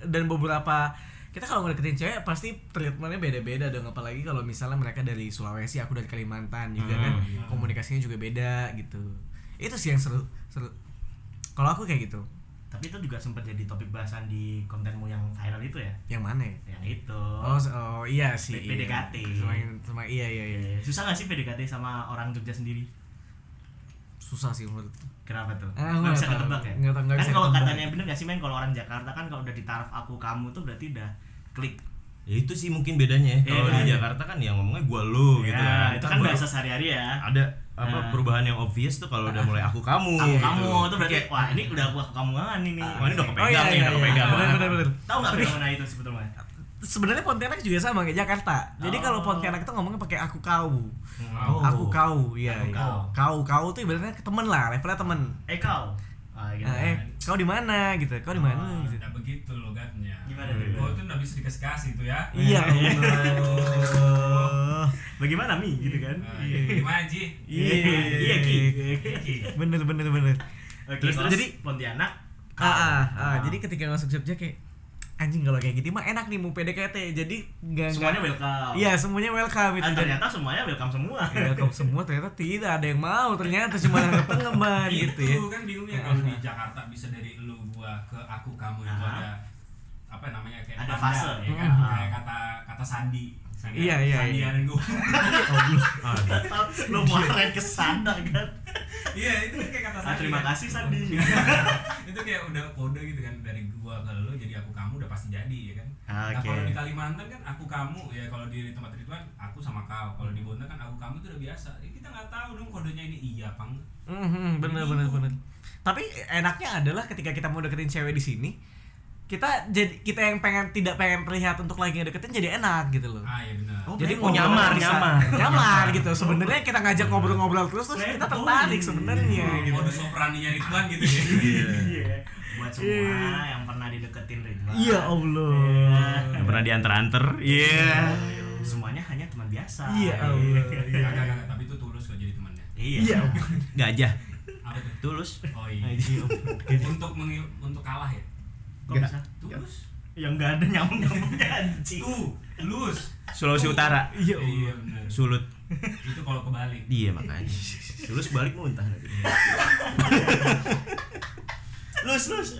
dan beberapa kita kalau ngedeketin cewek pasti treatmentnya beda-beda dong apalagi kalau misalnya mereka dari Sulawesi aku dari Kalimantan juga kan komunikasinya juga beda gitu itu sih yang seru seru kalau aku kayak gitu Tapi itu juga sempat jadi topik bahasan di kontenmu yang viral itu ya? yang mana ya Yang itu. oh, oh iya sih PDKT. iya. Semakin, semakin, iya iya iya Eh, Susah gak sih PDKT sama orang Jogja sendiri? Susah sih menurut Kenapa tuh? Ah, nggak bisa tahu. ketebak ya? Nggak tahu, nggak kan bisa kalau katanya bener gak sih men kalau orang Jakarta kan kalau udah ditaraf aku kamu tuh berarti udah klik. Ya itu sih mungkin bedanya ya. Kalau Iya, di iya. Jakarta kan yang ngomongnya gua lu gitu Ya, kan. itu kan baru bahasa sehari-hari ya. ada apa Nah. perubahan yang obvious tuh kalau udah mulai aku kamu. Aku gitu. kamu tuh berarti Kayak, wah ini udah aku aku kamu kan ini. Wah, ini udah oh kepegang iya nih, iya udah iya kepegang. benar benar benar Tahu nggak fenomena itu sebetulnya? Sebenarnya Pontianak juga sama kayak Jakarta. Jadi kalau Pontianak itu ngomongnya pakai aku kau. Oh. Aku kau, iya. Aku iya. kau. Kau kau tuh ibaratnya temen lah, levelnya temen. Eh kau. Ah, gitu. Nah, eh, kau di mana gitu? Kau di mana Oh, gitu? Nah begitu logatnya. Gimana tuh? Gue tuh nggak bisa dikasih kasih tuh ya. Iya. Allah. <laughs> Bagaimana Mi gitu kan? Eh, iya, Gimana Ji? Iya, iya Ki. Ki. <laughs> Bener bener bener. Oke, Terus- terus jadi- Pontianak. Ah, ah, ah, Ah. jadi ketika masuk Jogja kayak anjing kalau kayak gitu mah enak nih mau PDKT. Jadi enggak semuanya welcome. Iya, semuanya welcome itu. Dan Dan- ternyata semuanya welcome semua. welcome semua ternyata tidak ada yang mau ternyata cuma yang pengemban gitu ya. Itu kan bingungnya kalau di Jakarta bisa dari lu gua ke aku kamu itu ada apa namanya kayak Ada fase, ya kan? Kayak kata kata sandi. Sandi Iya, <laughs> iya, Sandian gua. Lu mau keren ke sana kan? Iya, itu kan kayak kata Ah, sandi. terima kan. kasih Sandi. <laughs> itu kayak udah kode gitu kan dari gua ke lu jadi aku kamu udah pasti jadi ya kan. Nah Oke. kalau di Kalimantan kan aku kamu ya kalau di tempat Ridwan aku sama kau. Kalau di Bonda kan aku kamu itu udah biasa. Ya, kita nggak tahu dong kodenya ini iya apa enggak. Mhm, bener bener bener. Tapi enaknya adalah ketika kita mau deketin cewek di sini, kita jadi kita yang pengen tidak pengen terlihat untuk lagi ngedeketin jadi enak gitu loh. Ah iya benar. Oh, jadi ngobrol nyamar, bisa- nyamar. nyamar gitu. Sebenarnya kita ngajak ngobrol-ngobrol terus terus kita tertarik iya. sebenarnya gitu. Modus operandinya Ridwan gitu ya. Iya. Buat semua yang pernah dideketin Ridwan. Iya Allah. Yang pernah diantar-antar. Iya. Semuanya hanya teman biasa. Iya Allah. Kagak tapi itu tulus kok jadi temannya. Iya. Gajah. Apa tuh? Tulus. Oh iya. untuk untuk kalah ya. Nggak. bisa? Tulus. Yang enggak ada nyambung-nyambungnya anjing. <laughs> Tuh, lus. Sulawesi Utara. Iya Iya Allah. benar. Sulut. Itu kalau kebalik. Iya makanya. Tulus balik muntah nanti. <laughs> Lus, lus.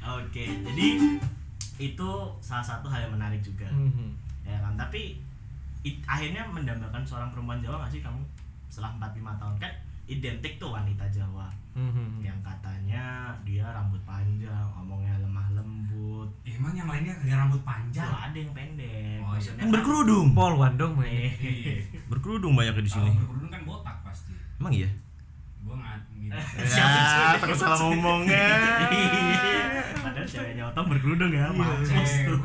Oke, jadi itu salah satu hal yang menarik juga. Mhm. Ya kan, tapi it- akhirnya mendambakan seorang perempuan Jawa gak sih kamu setelah 4-5 tahun kan identik tuh wanita Jawa Mhm. yang katanya dia rambut panjang, ngomongnya Emang yang lainnya kagak rambut panjang. Tuh, ada yang pendek. Oh, iya. Maksudnya Kan berkerudung. Polwan dong. Eh, Iya. Berkerudung banyak di Kalau sini. berkerudung kan botak pasti. Emang iya? Gua nggak. <laughs> Ya, terus salah ngomongnya. Iya. <laughs> Padahal ceweknya otong berkerudung ya, mampus tuh.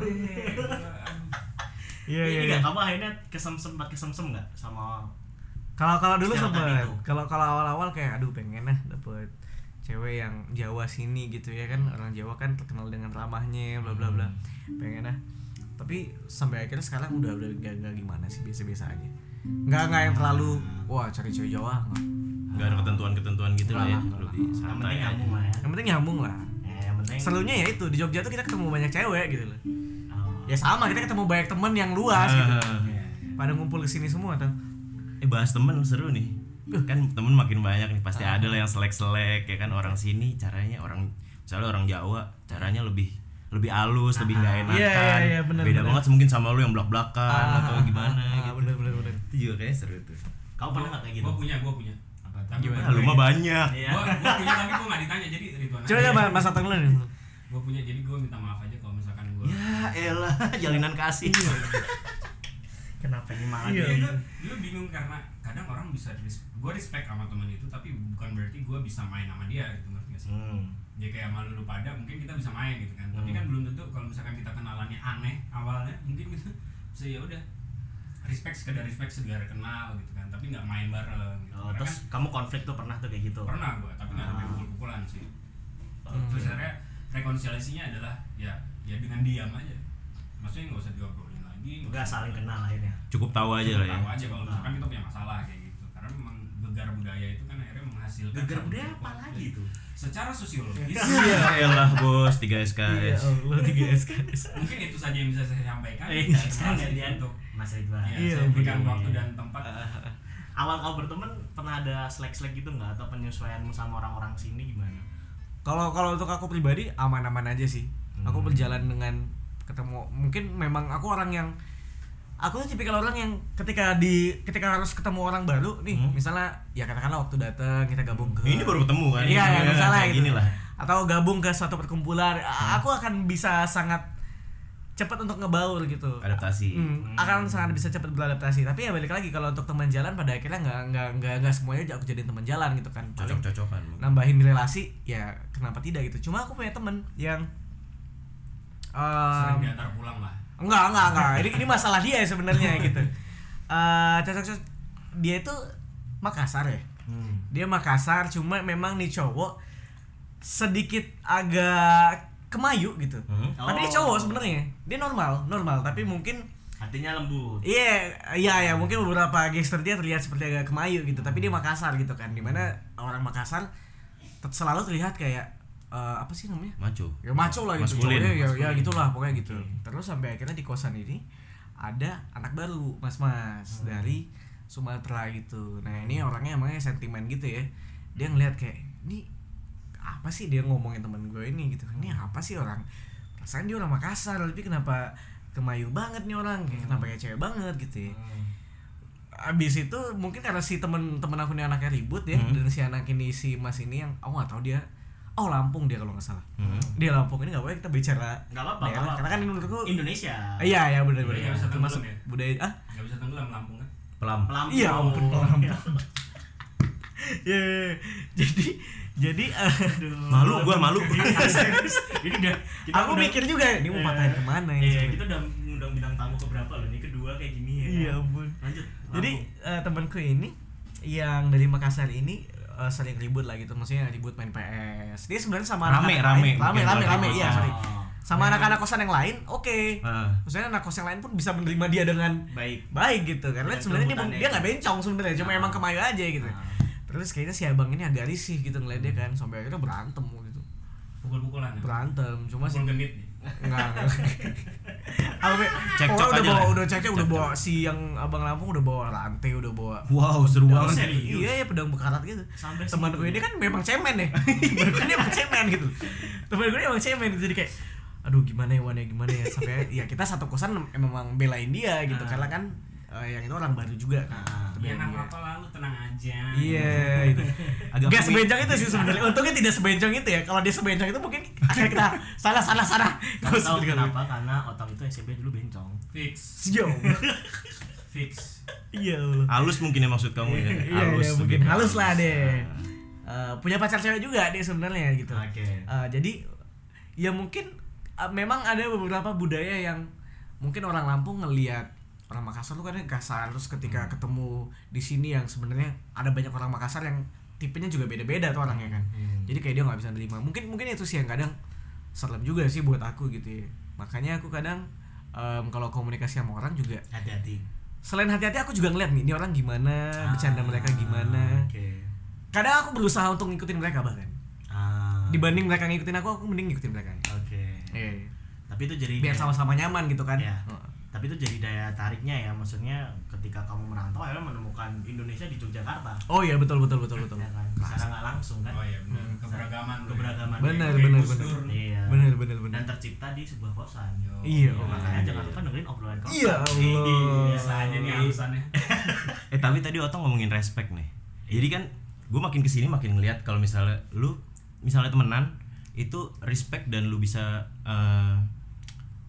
Iya Ini iya. iya. kamu akhirnya kesemsem sempat kesemsem nggak sama Kalau kalau dulu sempet. Kalau kalau awal-awal kayak aduh pengen lah dapet cewek yang Jawa sini gitu ya kan orang Jawa kan terkenal dengan ramahnya bla bla bla. Pengen lah tapi sampai akhirnya sekarang udah udah gak, gak gimana sih biasa-biasa aja. Nggak nggak yang terlalu wah cari cewek Jawa nggak. Gak ada ketentuan-ketentuan gitu lah ya. Nggak lah, Lebih yang santai penting nyambung lah ya. yang penting nyambung lah. Ya, yang penting serunya ya itu di Jogja tuh kita ketemu banyak cewek gitu loh. Oh. ya sama kita ketemu banyak temen yang luas gitu. Ah. pada ngumpul ke sini semua tuh. Eh bahas temen seru nih. Kan temen makin banyak nih pasti ada lah yang selek-selek ya kan orang sini caranya orang misalnya orang Jawa caranya lebih lebih halus, lebih nggak enakan. Iya, iya, iya, bener, Beda bener. banget mungkin sama lu yang belak-belakan Ah, atau gimana ah, gitu. bener bener bener Itu juga kayaknya seru tuh. Kamu pernah nggak kayak gitu? Gua punya, gua punya. Apa? Tapi Gimana? Ah, lu mah banyak. Iya. Gua, gua punya tapi gua nggak ditanya jadi Ridwan. coba aja. coba mas Atang dulu nih Gua punya jadi gua minta maaf aja kalau misalkan gua. Ya elah, jalinan kasih. Kenapa ini malah Iya. Dia? lu bingung karena kadang orang bisa res- gua respect sama teman itu tapi bukan berarti gua bisa main sama dia gitu ngerti gak sih? Hmm. Ya kayak malu lu pada mungkin kita bisa main gitu kan. Tapi Hmm. kan belum tentu kalau misalkan kita kenalannya aneh awalnya mungkin kita bisa ya udah respect sekedar respect sekedar kenal gitu kan tapi nggak main bareng gitu. Oh, Karena terus kamu konflik tuh pernah tuh kayak gitu? kan pernah gua tapi nggak sampai Ah. pukul-pukulan sih Hmm. terus akhirnya rekonsiliasinya adalah ya ya dengan diam aja maksudnya nggak usah diobrolin lagi Enggak saling kenal akhirnya. Cukup tahu aja lah ya. tahu aja kalau misalkan kita punya masalah kayak gitu karena memang gegar budaya itu kan akhirnya menghasilkan Gegar budaya apa lagi tuh? secara sosiologis <laughs> Ya elah bos, 3 Iya SKS. Allah tiga SKS mungkin itu saja yang bisa saya sampaikan Eh, kasih gantian untuk Mas Ridwan. ya, Iya, saya berikan waktu dan tempat <laughs> Awal kau berteman pernah ada selek-selek gitu nggak atau penyesuaianmu sama orang-orang sini gimana? Kalau kalau untuk aku pribadi aman-aman aja sih. Aku Hmm. berjalan dengan ketemu mungkin memang aku orang yang aku tuh tipikal orang yang ketika di ketika harus ketemu orang baru nih, Hmm. misalnya ya katakanlah waktu datang kita gabung ke Ini baru ketemu kan? Iya, ya, misalnya gitu. gini lah. Atau gabung ke suatu perkumpulan, aku akan bisa sangat cepat untuk ngebaur gitu. Adaptasi. Hmm, akan sangat bisa cepat beradaptasi tapi ya balik lagi kalau untuk teman jalan pada akhirnya nggak nggak nggak nggak semuanya aku jadiin teman jalan gitu kan Paling Cocok-cocokan. nambahin relasi ya kenapa tidak gitu cuma aku punya temen yang sering um, diantar pulang lah. Enggak enggak enggak. Ini ini masalah dia sebenarnya <laughs> gitu. Eh cocok cocok dia itu Makassar ya? Hmm. dia Makassar cuma memang nih cowok sedikit agak kemayu gitu. Hmm. tapi dia Oh. cowok sebenarnya. Dia normal normal. Tapi mungkin Hatinya lembut. Iya, iya ya mungkin beberapa gestur dia terlihat seperti agak kemayu gitu, tapi dia Makassar gitu kan, di mana orang Makassar selalu terlihat kayak eh, apa sih namanya? maco Ya maco lah gitu, Maskulin. cowoknya ya, ya gitulah pokoknya gitu. Terus sampai akhirnya di kosan ini ada anak baru, mas-mas dari Sumatera gitu. Nah ini orangnya emangnya sentimen gitu ya, dia ngeliat kayak ini apa sih dia ngomongin temen gue ini gitu, ini apa sih orang? Perasaan dia orang Makassar, tapi kenapa kemayu banget nih orang, kayak kenapa kayak cewek banget gitu ya abis itu mungkin karena si temen-temen aku ini anaknya ribut ya Hmm. dan si anak ini si mas ini yang aku nggak tahu dia oh Lampung dia kalau nggak salah Hmm. dia Lampung ini nggak boleh kita bicara Nggak apa-apa, daerah, karena kan ini menurutku Indonesia. iya ya benar Iya, benar bisa termasuk tenggelam ya. budaya ah nggak bisa tenggelam Lampung kan pelam Lampung. Iya, ampun, Lampung. Iya. <laughs> ya jadi jadi aduh malu gua malu Ini udah kita aku udah- mikir juga ini mau Iya. patahin ke mana ini Iya, kita udah ngundang bintang tamu ke berapa loh? Ini kedua kayak gini ya. iya ampun Lanjut. jadi eh, temanku ini yang dari Makassar ini eh, sering ribut lah gitu maksudnya ribut main PS dia sebenarnya sama Rame, anak-anak rame, rame rame rame di iya kosan. sorry Oh. sama anak-anak kosan yang lain oke Ah. maksudnya anak kos yang lain pun bisa menerima dia dengan baik. baik gitu karena Dan sebenarnya dia, dia nggak bencong sebenarnya cuma Ah. emang kemayu aja gitu Ah. terus kayaknya si abang ini agak risih gitu ngeliat dia kan sampai akhirnya berantem gitu pukul-pukulan ya berantem cuma si pukul genit nih Enggak. <laughs> Apa? Cekcok udah aja bawa udah cekcok udah bawa si yang abang Lampung udah bawa rantai udah bawa wow seru banget? Iya ya pedang bekarat gitu. Sampai Temanku segitu ini kan memang cemen ya. <laughs> Ini emang cemen gitu. Temanku ini emang cemen gitu. jadi kayak aduh gimana ya Wan ya gimana ya sampai ya kita satu kosan memang belain dia gitu Ah. karena kan eh, yang itu orang baru juga kan. Ah. Kita ya belain nggak dia. apa-apa lah lu tenang aja Iya itu. <laughs> Agak Gak sebencong itu sih sebenarnya. Untungnya tidak sebencong itu ya. Kalau dia sebencong itu mungkin akhirnya kita salah salah salah. Tahu kenapa? Karena otak itu SMP dulu bencong. fix Sejauh. <laughs> fix Iya halus mungkin ya maksud kamu ya Iya, iya, mungkin lebih halus lah deh. Ah. Eh, punya pacar cewek juga dia sebenarnya gitu. Oke. Eh, jadi ya mungkin eh, memang ada beberapa budaya yang mungkin orang Lampung ngelihat orang Makassar tuh kan kasar terus ketika ketemu di sini yang sebenarnya ada banyak orang Makassar yang tipenya juga beda-beda tuh orangnya kan. Hmm. Jadi kayak dia nggak bisa nerima. Mungkin mungkin itu sih yang kadang serem juga sih buat aku gitu ya. Makanya aku kadang em, kalau komunikasi sama orang juga Hati-hati. selain hati-hati aku juga ngeliat nih ini orang gimana, bercanda Ah, mereka gimana. Oke. Kadang aku berusaha untuk ngikutin mereka bahkan. Ah. Dibanding mereka ngikutin aku, aku mending ngikutin mereka. Oke. Iya. Tapi itu jadi Biar sama-sama nyaman gitu kan. Ya. Heeh. Tapi itu jadi daya tariknya ya, maksudnya ketika kamu merantau akhirnya menemukan Indonesia di Yogyakarta. Oh iya betul betul betul betul. Ya kan? Secara nggak langsung kan? oh iya benar Hmm. keberagaman. Keberagaman. Gus bener. Dur. Iya. Bener bener bener. Dan tercipta di sebuah kosan. Yo. Iya, Yo. oh, Makanya iya, jangan iya. lupa dengerin obrolan kosan. Iya <laughs> Allah. biasa aja nih alasannya <laughs> eh tapi tadi Otong ngomongin respect nih jadi kan gue makin ke sini makin ngeliat kalau misalnya lu misalnya temenan itu respect dan lu bisa eh,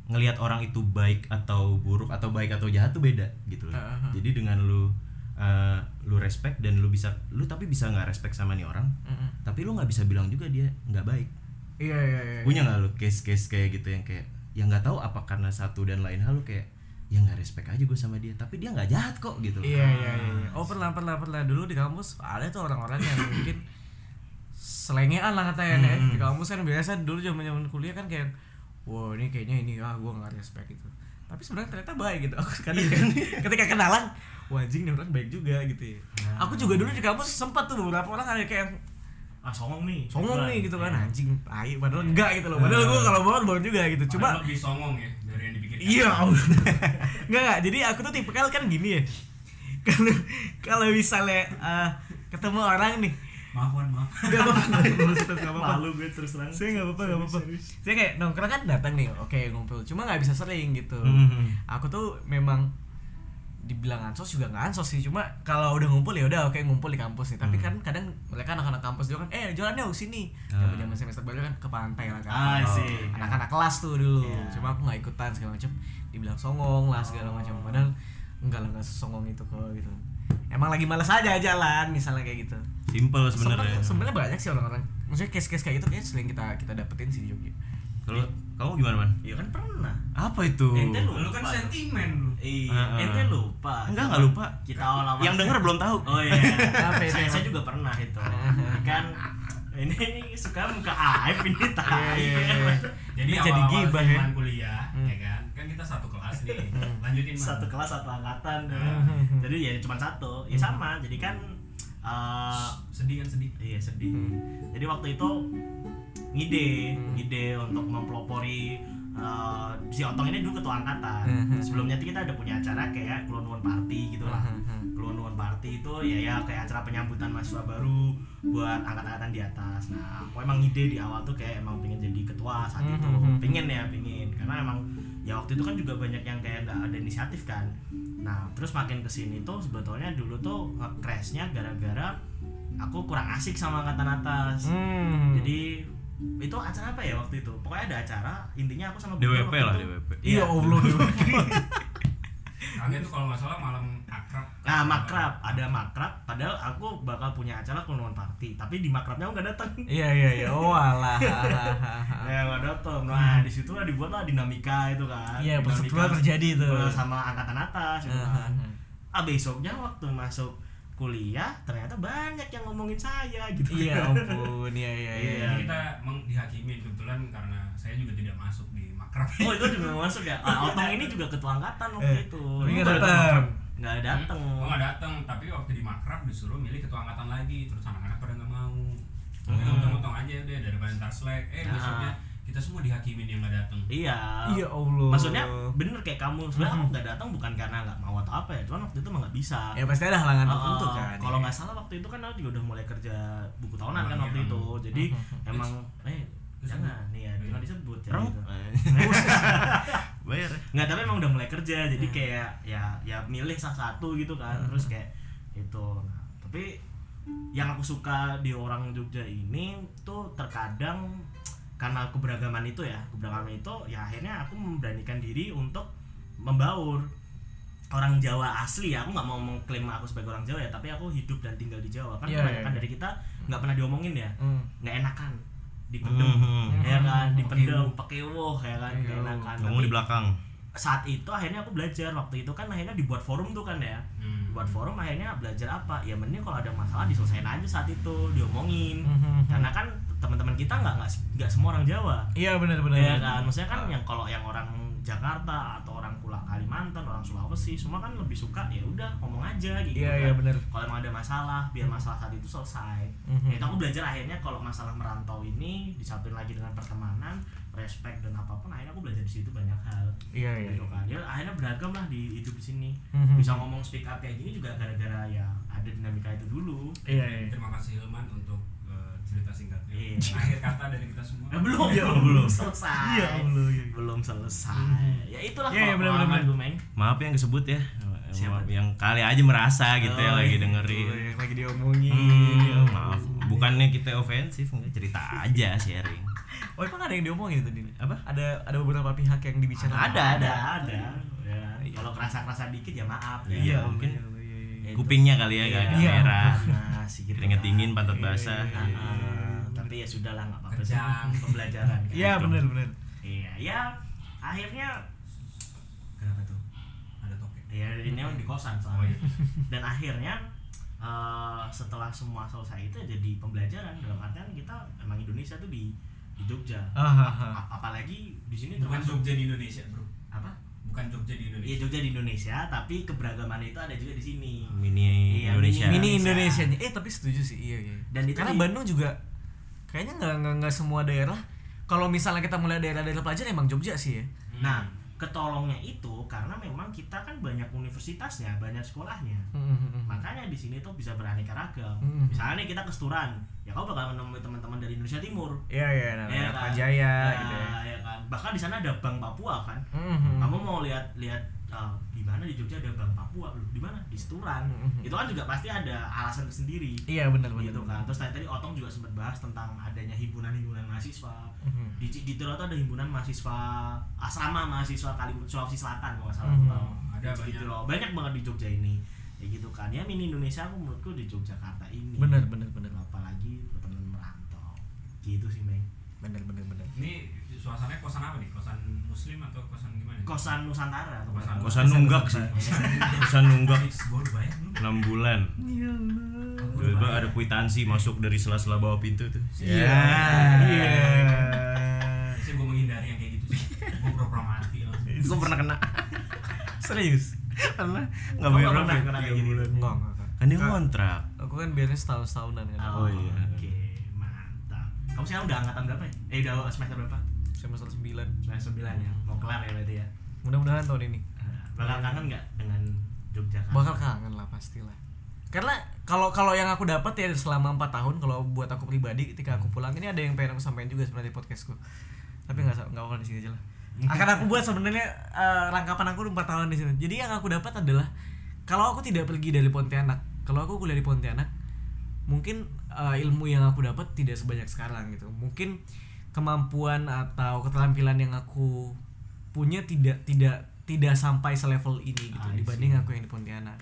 ngelihat orang itu baik atau buruk atau baik atau jahat tuh beda gitu loh. Heeh. Jadi dengan lu eh, lu respect dan lu bisa lu tapi bisa nggak respect sama nih orang, Mm-mm. tapi lu nggak bisa bilang juga dia nggak baik. Iya iya iya. Punya nggak lu case-case kayak gitu yang kayak yang nggak tahu apa karena satu dan lain hal lu kayak ya nggak respect aja gue sama dia, tapi dia nggak jahat kok gitu. loh. Iya iya iya. iya. Oh pernah pernah pernah dulu di kampus ada tuh orang-orang yang mungkin <coughs> selengean lah katanya ya. Hmm. Di kampus kan biasa dulu zaman zaman kuliah kan kayak wah ini kayaknya ini ah gue nggak respect gitu. Tapi sebenarnya ternyata baik gitu. Aku kadang kan <laughs> ketika kenalan wah anjing nih orang baik juga gitu ya. Nah. Aku juga dulu di kampus sempat tuh beberapa orang ada kayak Ah songong nih. songong nih gitu kan Iya. anjing tai padahal enggak gitu loh. Padahal gue kalau bawa bawa juga gitu. Cuma lebih songong ya dari yang dipikirkan Iya. <laughs> Enggak enggak. Jadi aku tuh tipe kan gini ya. <laughs> Kalau kalau misalnya eh, ketemu orang nih, maaf Wan, maaf <laughs> enggak apa-apa. Enggak apa-apa. Malu gue terus terang. Saya enggak apa-apa, enggak apa-apa. Saya kayak nongkrong kan datang nih, oke ngumpul. Cuma nggak bisa sering gitu. Mhm. Aku tuh memang dibilang ansos juga nggak ansos sih cuma kalau udah ngumpul ya udah oke ngumpul di kampus nih tapi kan kadang mereka anak-anak kampus juga kan eh jalan yuk sini zaman zaman semester baru kan ke pantai lah kan Ah, anak-anak kelas tuh dulu Iya. cuma aku nggak ikutan segala macam dibilang songong lah segala Oh. macam padahal enggak lah nggak sesongong itu kok gitu emang lagi malas aja jalan misalnya kayak gitu Simple sebenarnya. Sebenarnya banyak sih orang-orang maksudnya case-case kayak gitu kayak sering kita kita dapetin sih di Jogja Kalau kamu gimana man? Iya kan pernah. Apa itu? Ente lupa. Lu kan sentimen lu. Iya, Ah, ah. ente lupa. Enggak, enggak lupa. Kita awal-awal. Yang denger belum tahu. Oh iya. <laughs> Apa itu? saya, saya juga pernah itu. Ini kan ini suka muka aib ini tai. Iya, iya, iya. Jadi Ini jadi awal-awal gibah ya. zaman kuliah, ya kan? Kan kita satu kelas nih. <laughs> Lanjutin Man. Satu kelas satu angkatan. Hmm. Jadi ya cuma satu. Ya sama. Jadi kan eh sedih kan sedih. iya sedih. Hmm. Jadi waktu itu ngide, ngide untuk mempelopori eh, si Otong ini dulu ketua angkatan. Hmm. Sebelumnya kita ada punya acara kayak keluaran party gitu lah. Hmm. Keluaran party itu ya ya kayak acara penyambutan mahasiswa baru buat angkatan-angkatan di atas. Nah, aku emang ide di awal tuh kayak emang pengen jadi ketua saat itu. Hmm. Pengen ya, pengen. Karena emang ya waktu itu kan juga banyak yang kayak nggak ada inisiatif kan. Nah, terus makin ke sini tuh sebetulnya dulu tuh nge-crashnya gara-gara aku kurang asik sama angkatan atas. Hmm. Jadi itu acara apa ya waktu itu? Pokoknya ada acara, intinya aku sama DWP lah, itu- DWP. Iya Allah Kagak <laughs> tuh kalau nggak salah malam akrab. Nah, makrab, ada makrab. Padahal aku bakal punya acara keluaran party, tapi di makrabnya aku nggak datang. Iya iya iya. Oh alah. <laughs> Ya nggak datang. Nah, di situ lah dibuatlah dinamika itu kan. Iya, perseteruan terjadi tuh. Sama angkatan atas gitu kan. Ah besoknya waktu masuk kuliah ternyata banyak yang ngomongin saya gitu. Iya <laughs> ampun. Iya iya iya. Iya. Jadi kita emang dihakimin kebetulan karena saya juga tidak masuk di makrab. Oh itu juga masuk ya. <laughs> Ah, Otong ini juga ketua angkatan waktu Eh, itu. tapi nggak Itu datang. Nggak datang. Oh nggak datang, tapi waktu di makrab disuruh milih ketua angkatan lagi, terus anak-anak pada nggak mau. Tapi Hmm. untung-untung aja deh daripada ntar slack. Eh Ah. besoknya kita semua dihakimin yang nggak datang. Iya. Iya Allah. Maksudnya bener kayak kamu sebenarnya aku nggak datang bukan karena nggak mau atau apa ya, cuman waktu itu emang nggak bisa. Ya pasti ada halangan Oh, tertentu kan. Kalau ya. nggak salah waktu itu kan aku juga udah mulai kerja buku tahunan kan Oh, waktu iya. itu. Jadi Hmm. emang eh jangan nih ya, jangan disebut ya. Gitu. <laughs> <laughs> Bayar. ya? Nggak tapi emang udah mulai kerja Hmm. jadi kayak ya ya milih salah satu gitu kan. Terus kayak itu. Nah, tapi yang aku suka di orang Jogja ini tuh terkadang karena keberagaman itu ya keberagaman itu ya akhirnya aku memberanikan diri untuk membaur orang Jawa asli ya aku nggak mau mengklaim aku sebagai orang Jawa ya tapi aku hidup dan tinggal di Jawa kan Iya, kebanyakan iya. dari kita nggak pernah diomongin ya Hmm. nggak enakan dipendem Mhm. ya kan Hmm, dipendem pakai woh ya kan Pakai enakan Ngomong di belakang. saat itu akhirnya aku belajar waktu itu kan akhirnya dibuat forum tuh kan ya Hmm. buat forum akhirnya belajar apa ya mending kalau ada masalah diselesaikan aja saat itu diomongin Mhm. karena kan teman-teman kita nggak nggak nggak semua orang Jawa Iya benar benar. ya kan maksudnya kan yang kalau yang orang Jakarta atau orang Pulau Kalimantan orang Sulawesi semua kan lebih suka ya udah ngomong aja gitu Iya kan. iya benar. kalau emang ada masalah biar masalah saat itu selesai Mhm. ya itu aku belajar akhirnya kalau masalah merantau ini disatuin lagi dengan pertemanan respect dan apa pun akhirnya aku belajar di situ banyak hal Iya iya. gitu kan ya akhirnya beragam lah di hidup di sini Mhm. bisa ngomong speak up kayak gini juga gara-gara ya ada dinamika itu dulu Iya iya. Terima kasih Hilman untuk cerita singkatnya. Iya. Akhir kata dari kita semua. Eh, belum Iya, belum belum. selesai Iya, Allah, iya. belum selesai ya itulah benar, pengalaman benar. gue Meng Maaf yang kesebut ya. Siapa Maaf yang kali aja merasa gitu ya Oh, lagi iya. dengerin. Oh, yang lagi diomongin. Hmm, Ya maaf. Bukannya kita ofensif, enggak cerita aja sharing. Oh emang ada yang diomongin tadi? Apa? Ada ada beberapa pihak yang dibicarakan. ada ada ada ya kalau kerasa kerasa dikit ya maaf ya. Iya, Allah, mungkin ya. Itu. Kupingnya kali ya Iya, agak iya. merah. <laughs> panas gitu Keringet dingin, pantat Iya, basah. iya, Ah, ah, tapi ya sudah lah nggak apa-apa sih Kejang. pembelajaran <laughs> kan. Iya benar benar. iya ya akhirnya kenapa tuh Ada topik. ya ini di kosan Oh, soalnya iya. <laughs> dan akhirnya eh, setelah semua selesai itu jadi pembelajaran dalam artian kita emang Indonesia tuh di di Jogja Ah, apalagi di sini Bukan termasuk Jogja di Indonesia, Bro. Bukan Jogja di Iya Indonesia. Jogja di Indonesia tapi keberagaman itu ada juga di sini Mini Iya, Indonesia. mini- Indonesia. Indonesia. Eh tapi setuju sih iya iya. Dan itu karena di- Bandung juga kayaknya nggak nggak nggak semua daerah. Kalau misalnya kita mulai daerah-daerah pelajar emang Jogja sih ya. nah ketolongnya itu karena memang kita kan banyak universitasnya banyak sekolahnya makanya di sini tuh bisa beraneka ragam Hmm. misalnya nih kita kesturan ya kau bakal menemui teman-teman dari Indonesia Timur Iya iya namanya kan? Pajaya Ya, gitu ya. ya kan bahkan di sana ada Bank Papua kan Mhm. kamu mau lihat lihat uh, di mana di Jogja ada Bank Papua loh di mana di Seturan Mhm. itu kan juga pasti ada alasan tersendiri Iya benar benar. gitu kan terus tadi, tadi Otong juga sempat bahas tentang adanya himpunan-himpunan mahasiswa Mhm. di di Tiro ada himpunan mahasiswa asrama mahasiswa Kalimantan Sulawesi Selatan kalau nggak salah Mhm. Tahu. Ada Di banyak. Banyak banget di Jogja ini ya gitu kan ya mini Indonesia aku menurutku di Yogyakarta ini Benar benar benar. apalagi teman merantau gitu sih Meng bener bener bener Ini suasananya kosan apa nih? Kosan muslim atau kosan gimana? kosan nusantara atau Kosan. kosan nunggak sih <laughs> kosan nunggak? 6 bulan ya tiba ada kwitansi masuk dari sela-sela bawah pintu tuh iya iya Sih gua menghindari yang kayak gitu sih. Gua pura-pura mati langsung. gue pernah kena <laughs> serius karena nggak bayar berapa pernah ya? kena kayak gitu? enggak enggak. kan dia kontrak aku kan biasanya setahun setahunan kan oh, Oh, iya. oke mantap kamu sekarang udah angkatan berapa ya? eh udah semester berapa semester sembilan. Semester 9 ya mau kelar ya berarti ya? Mudah-mudahan tahun ini. Nah, bakal kangen nggak dengan Yogyakarta? Bakal kangen lah pastilah. Karena kalau kalau yang aku dapat ya selama empat tahun kalau buat aku pribadi ketika aku pulang ini ada yang pengen aku sampaikan juga sebenarnya di podcastku tapi nggak nggak bakal di sini aja lah. Akan aku buat sebenarnya eh, rangkapan aku empat tahun di sini. Jadi yang aku dapat adalah kalau aku tidak pergi dari Pontianak kalau aku kuliah di Pontianak mungkin eh, ilmu yang aku dapat tidak sebanyak sekarang gitu. Mungkin kemampuan atau keterampilan yang aku punya tidak tidak tidak sampai selevel ini gitu I dibanding aku yang di Pontianak.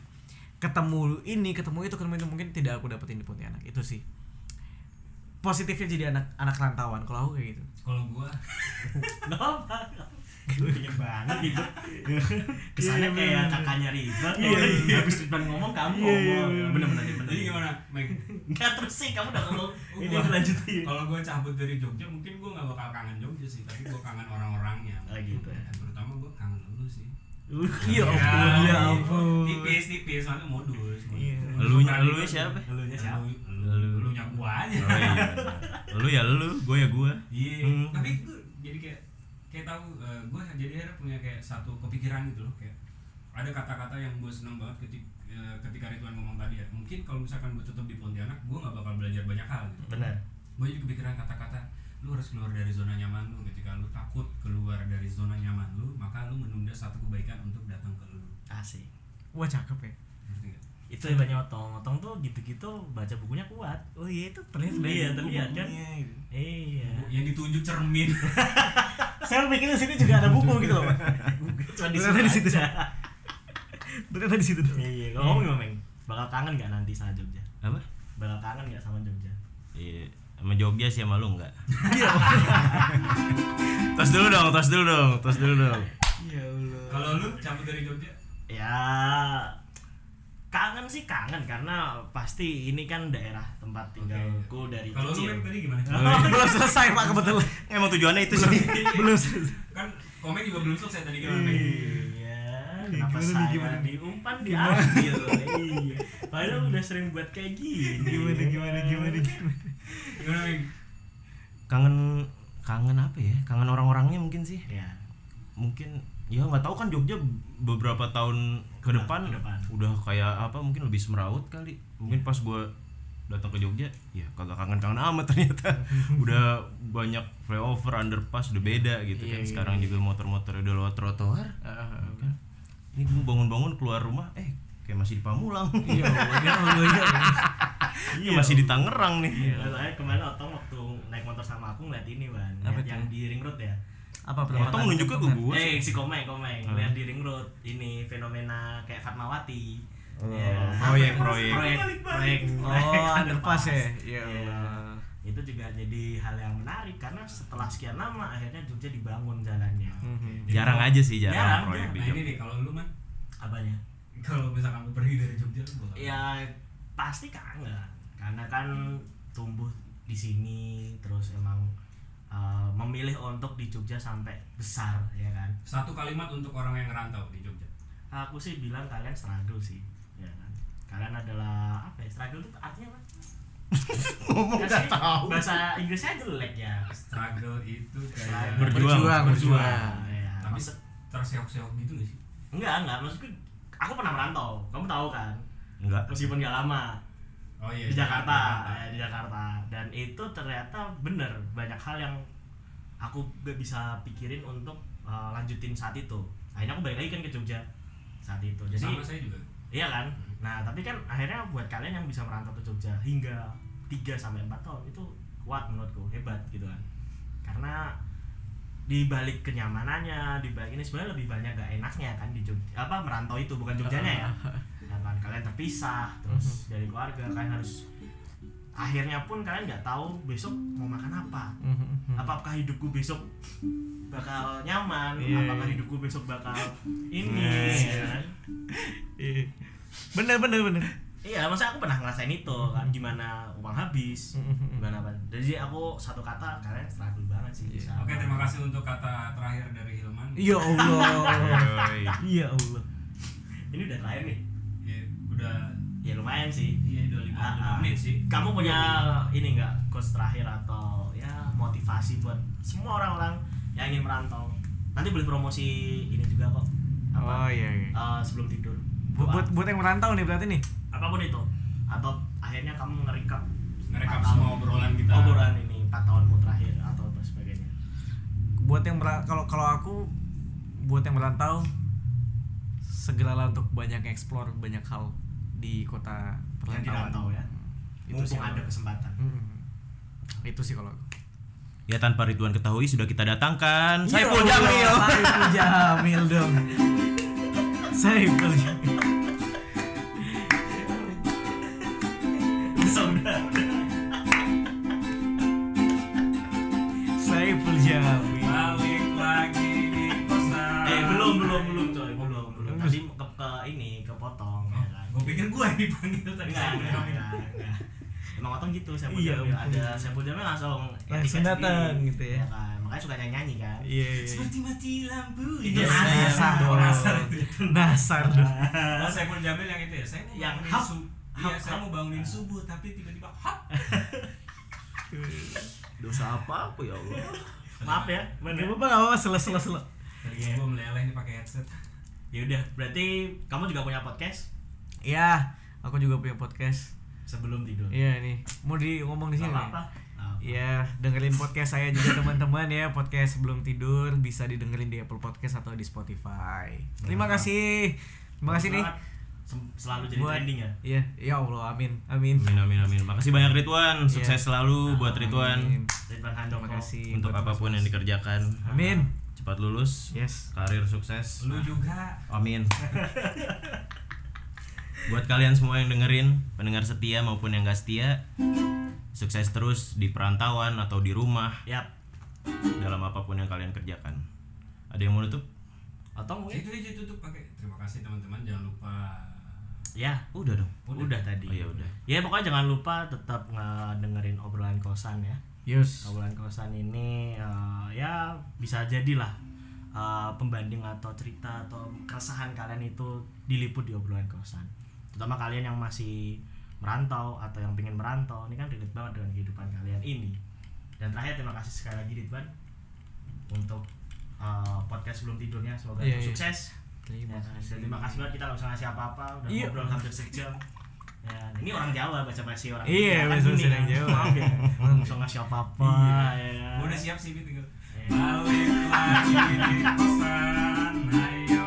Ketemu ini ketemu itu ketemu itu mungkin tidak aku dapetin di Pontianak. Itu sih. Positifnya jadi anak anak rantauan kalau aku kayak gitu. Kalau gua. <laughs> Kenapa? Gue banget gitu. Kesannya Iya, kayak bener. kakaknya ribet. Iya, iya. Habis Ridwan ngomong kamu ngomong. Bener-bener Meg? Enggak terus sih kamu udah ngomong <laughs> Ini Gua- lanjutin Kalau gua cabut dari Jogja, mungkin gua nggak bakal kangen Jogja sih, tapi gua kangen orang-orangnya. Oh, gitu ya. Dan terutama gua kangen lu sih. iya ampun iya ampun Tipis, tipis, nanti modus. Iya. Suka elunya gitu. siapa? Elunya siapa? Elu, elu, elunya gua aja. oh iya lu ya lu gue ya gue Iya, Hmm. tapi gue jadi kayak kayak tahu gue jadi akhirnya punya kayak satu kepikiran gitu loh kayak ada kata-kata yang gue seneng banget ketika ketika Ridwan ngomong tadi ya mungkin kalau misalkan gue tetap di Pontianak gue nggak bakal belajar banyak hal gitu. Bener gue jadi kepikiran kata-kata lu harus keluar dari zona nyaman lu. Ketika lu takut keluar dari zona nyaman lu maka lu menunda satu kebaikan untuk datang ke lu. Asik. Wah cakep ya. Gak? Itu yang banyak otong Otong tuh gitu-gitu baca bukunya kuat. Oh iya itu terlihat Iya terlihat kan? Iya. Yang ditunjuk cermin. <laughs> Saya pikir di sini juga ada buku gitu loh Cuma di Ternyata di situ. Ternyata di situ tuh Iya Ngomong gimana Meng? Bakal kangen gak nanti sama Jogja? apa? Bakal kangen gak sama Jogja? iya sama Jogja sih sama lu enggak iya. <laughs> Tos dulu dong tos dulu dong tos dulu dong. Ya Allah. Kalau lu cabut dari Jogja? Ya kangen sih kangen karena pasti ini kan daerah tempat tinggalku dari kalau lu kecil. Meg, tadi gimana? Belum selesai pak kebetulan. Emang tujuannya itu sih. Belum selesai. Kan komen juga belum selesai tadi gimana? Iya, kenapa Gimana saya gimana diumpan diambil? iya. Padahal udah sering buat kayak gini. gimana gimana gimana gimana? Gimana Meg? kangen kangen apa ya? Kangen orang-orangnya mungkin sih. Ya. mungkin ya nggak tahu kan Jogja beberapa tahun ke Ke depan, udah kayak apa mungkin lebih semeraut kali. Mungkin pas gue datang ke Jogja ya kagak kangen-kangen amat ternyata. <laughs> Udah banyak flyover underpass udah beda gitu Iya, kan. iya, sekarang juga motor-motor udah lewat trotoar. Kan ini gue bangun-bangun keluar rumah eh kayak masih di Pamulang iya Allah ya Allah ya Allah. Kayak masih di Tangerang nih Iya, saya kemarin otong waktu naik motor sama aku ngeliat ini, Ban. Apa Ngeliat yang di ring road ya. apa Otong pertama nunjuknya ke gue Eh, si Komeng, Komeng. Hmm. Ngeliat di ring road ini fenomena kayak Fatmawati. Oh, Ya. proyek, proyek. proyek, proyek, oh underpass ya ya Iya. Itu juga jadi hal yang menarik karena setelah sekian lama akhirnya Jogja dibangun jalannya. Mhm. jarang aja sih jarang, Jarang, proyek jarang. di nah ini nih kalau lu man Apanya? kalau misalkan lu pergi dari Jogja lu bakal Ya pasti kangen karena kan tumbuh di sini terus emang uh, memilih untuk di Jogja sampai besar ya kan. satu kalimat untuk orang yang ngerantau di Jogja Aku sih bilang kalian struggle sih, ya kan. Kalian adalah apa ya? Struggle itu artinya apa? <laughs> ngomong Kasih Bahasa Inggrisnya jelek ya. struggle itu kayak. Berjuang. berjuang berjuang Ya, tapi terseok-seok gitu gak sih enggak enggak maksudku aku pernah merantau. Kamu tahu kan? enggak Meskipun gak lama oh iya di Jakarta, ya, di Jakarta. Dan itu ternyata bener banyak hal yang aku gak bisa pikirin untuk uh, lanjutin saat itu. Akhirnya aku balik lagi kan ke Jogja saat itu. Jadi sama saya juga Iya kan? Nah, tapi kan akhirnya buat kalian yang bisa merantau ke Jogja hingga 3 sampai 4 tahun itu kuat menurutku, hebat gitu kan. Karena di balik kenyamanannya, di balik ini sebenarnya lebih banyak gak enaknya kan di Jogja. Apa merantau itu bukan Jogjanya ya. <laughs> Kan kalian terpisah terus dari keluarga kalian harus akhirnya pun kalian nggak tahu besok mau makan apa Mhm. apakah hidupku besok bakal nyaman Iya, apakah iya. hidupku besok bakal <laughs> ini Iya. ya kan? Iya. bener bener bener iya masa aku pernah ngerasain itu kan gimana uang habis Mhm. gimana apa. Jadi aku satu kata kalian struggle banget sih bisa Oke, terima kasih untuk kata terakhir dari Hilman. ya Allah. Ya Allah. Ini udah terakhir nih. Ya, udah. Ya lumayan sih. Iya udah lima, Ah, ah. menit sih. kamu punya ini nggak quotes terakhir atau ya motivasi buat semua orang-orang yang ingin merantau? Nanti boleh promosi ini juga kok. Oh iya, iya. Eh, sebelum tidur. Buat buat buat yang merantau nih berarti nih apa pun itu atau akhirnya kamu ngerekap Ngerekap semua obrolan kita. obrolan ini empat tahunmu terakhir atau apa sebagainya buat yang kalau kalau aku buat yang merantau segeralah untuk banyak explore banyak hal di kota yang perantauan dirantau ya itu mumpung sih ada kalau- kesempatan Mm-mm. itu sih kalau. Ya tanpa Ridwan ketahui sudah kita datangkan Ya Saiful Jamil. Saiful Jamil dong <laughs> Saiful Jamil ke, ke ini kepotong ya kan Gue pikir gue yang dipanggil tadi. enggak saya enggak bilang. enggak enggak emang otong gitu saya Iya, Jamil ada saya Jamil langsung Langsung datang gitu ya. kan makanya suka nyanyi nyanyi kan Iya iya Seperti mati lampu. Itu Iya, nasar iya. Nasar Oh, dong nasar. Nasar dong Oh, Saiful Jamil yang itu ya. Saya mau Yang hap, hap, Iya, saya mau bangunin subuh tapi tiba-tiba hap. <laughs> Dosa apa aku ya Allah? maaf ya bener apa-apa gak apa-apa selo Iya. Gue meleleh nih pakai headset. Ya udah berarti kamu juga punya podcast Iya aku juga punya podcast sebelum tidur Iya nih mau di ngomong di sini apa-apa Nah, Iya, dengerin podcast saya juga <laughs> teman-teman ya, podcast sebelum tidur bisa didengerin di Apple Podcast atau di Spotify. Terima kasih. Terima kasih nih. Selalu jadi Buat- trending ya Iya, ya Allah, amin. Amin. Amin amin amin. Makasih banyak Ridwan. Sukses Iya. selalu buat Ridwan Amin. Ridwan Handoko Terima kasih untuk apa pun yang dikerjakan. Amin. Cepat lulus. Yes. Karir sukses. Lu juga. Amin. Buat kalian semua yang dengerin, pendengar setia maupun yang gak setia, sukses terus di perantauan atau di rumah Yap dalam apa pun yang kalian kerjakan. Ada yang mau nutup? Atau mungkin Itu aja tutup pakai. Terima kasih teman-teman. Jangan lupa Ya Udah dong. udah, tadi Oh, ya udah. Ya pokoknya jangan lupa tetap ngedengerin obrolan kosan ya Yes. obrolan kosan ini eh, ya bisa jadilah eh, pembanding atau cerita atau keresahan kalian itu diliput di obrolan kosan terutama kalian yang masih merantau atau yang pengen merantau ini kan relate banget dengan kehidupan kalian ini dan terakhir terima kasih sekali lagi Ridwan untuk eh, podcast sebelum tidurnya semoga Iya, iya. sukses Terima Ya, dan terima kasih banget kita nggak usah ngasih apa-apa udah Iya. ngobrol hampir sejam <laughs> Ya, ini orang Jawa bahasa basi orang Iya, kan bahasa basi orang kan. Jawa. Maaf ya. Enggak usah ngasih apa-apa iya. ya. Gua udah siap sih gitu. Iya. Balik lagi di pesan ayo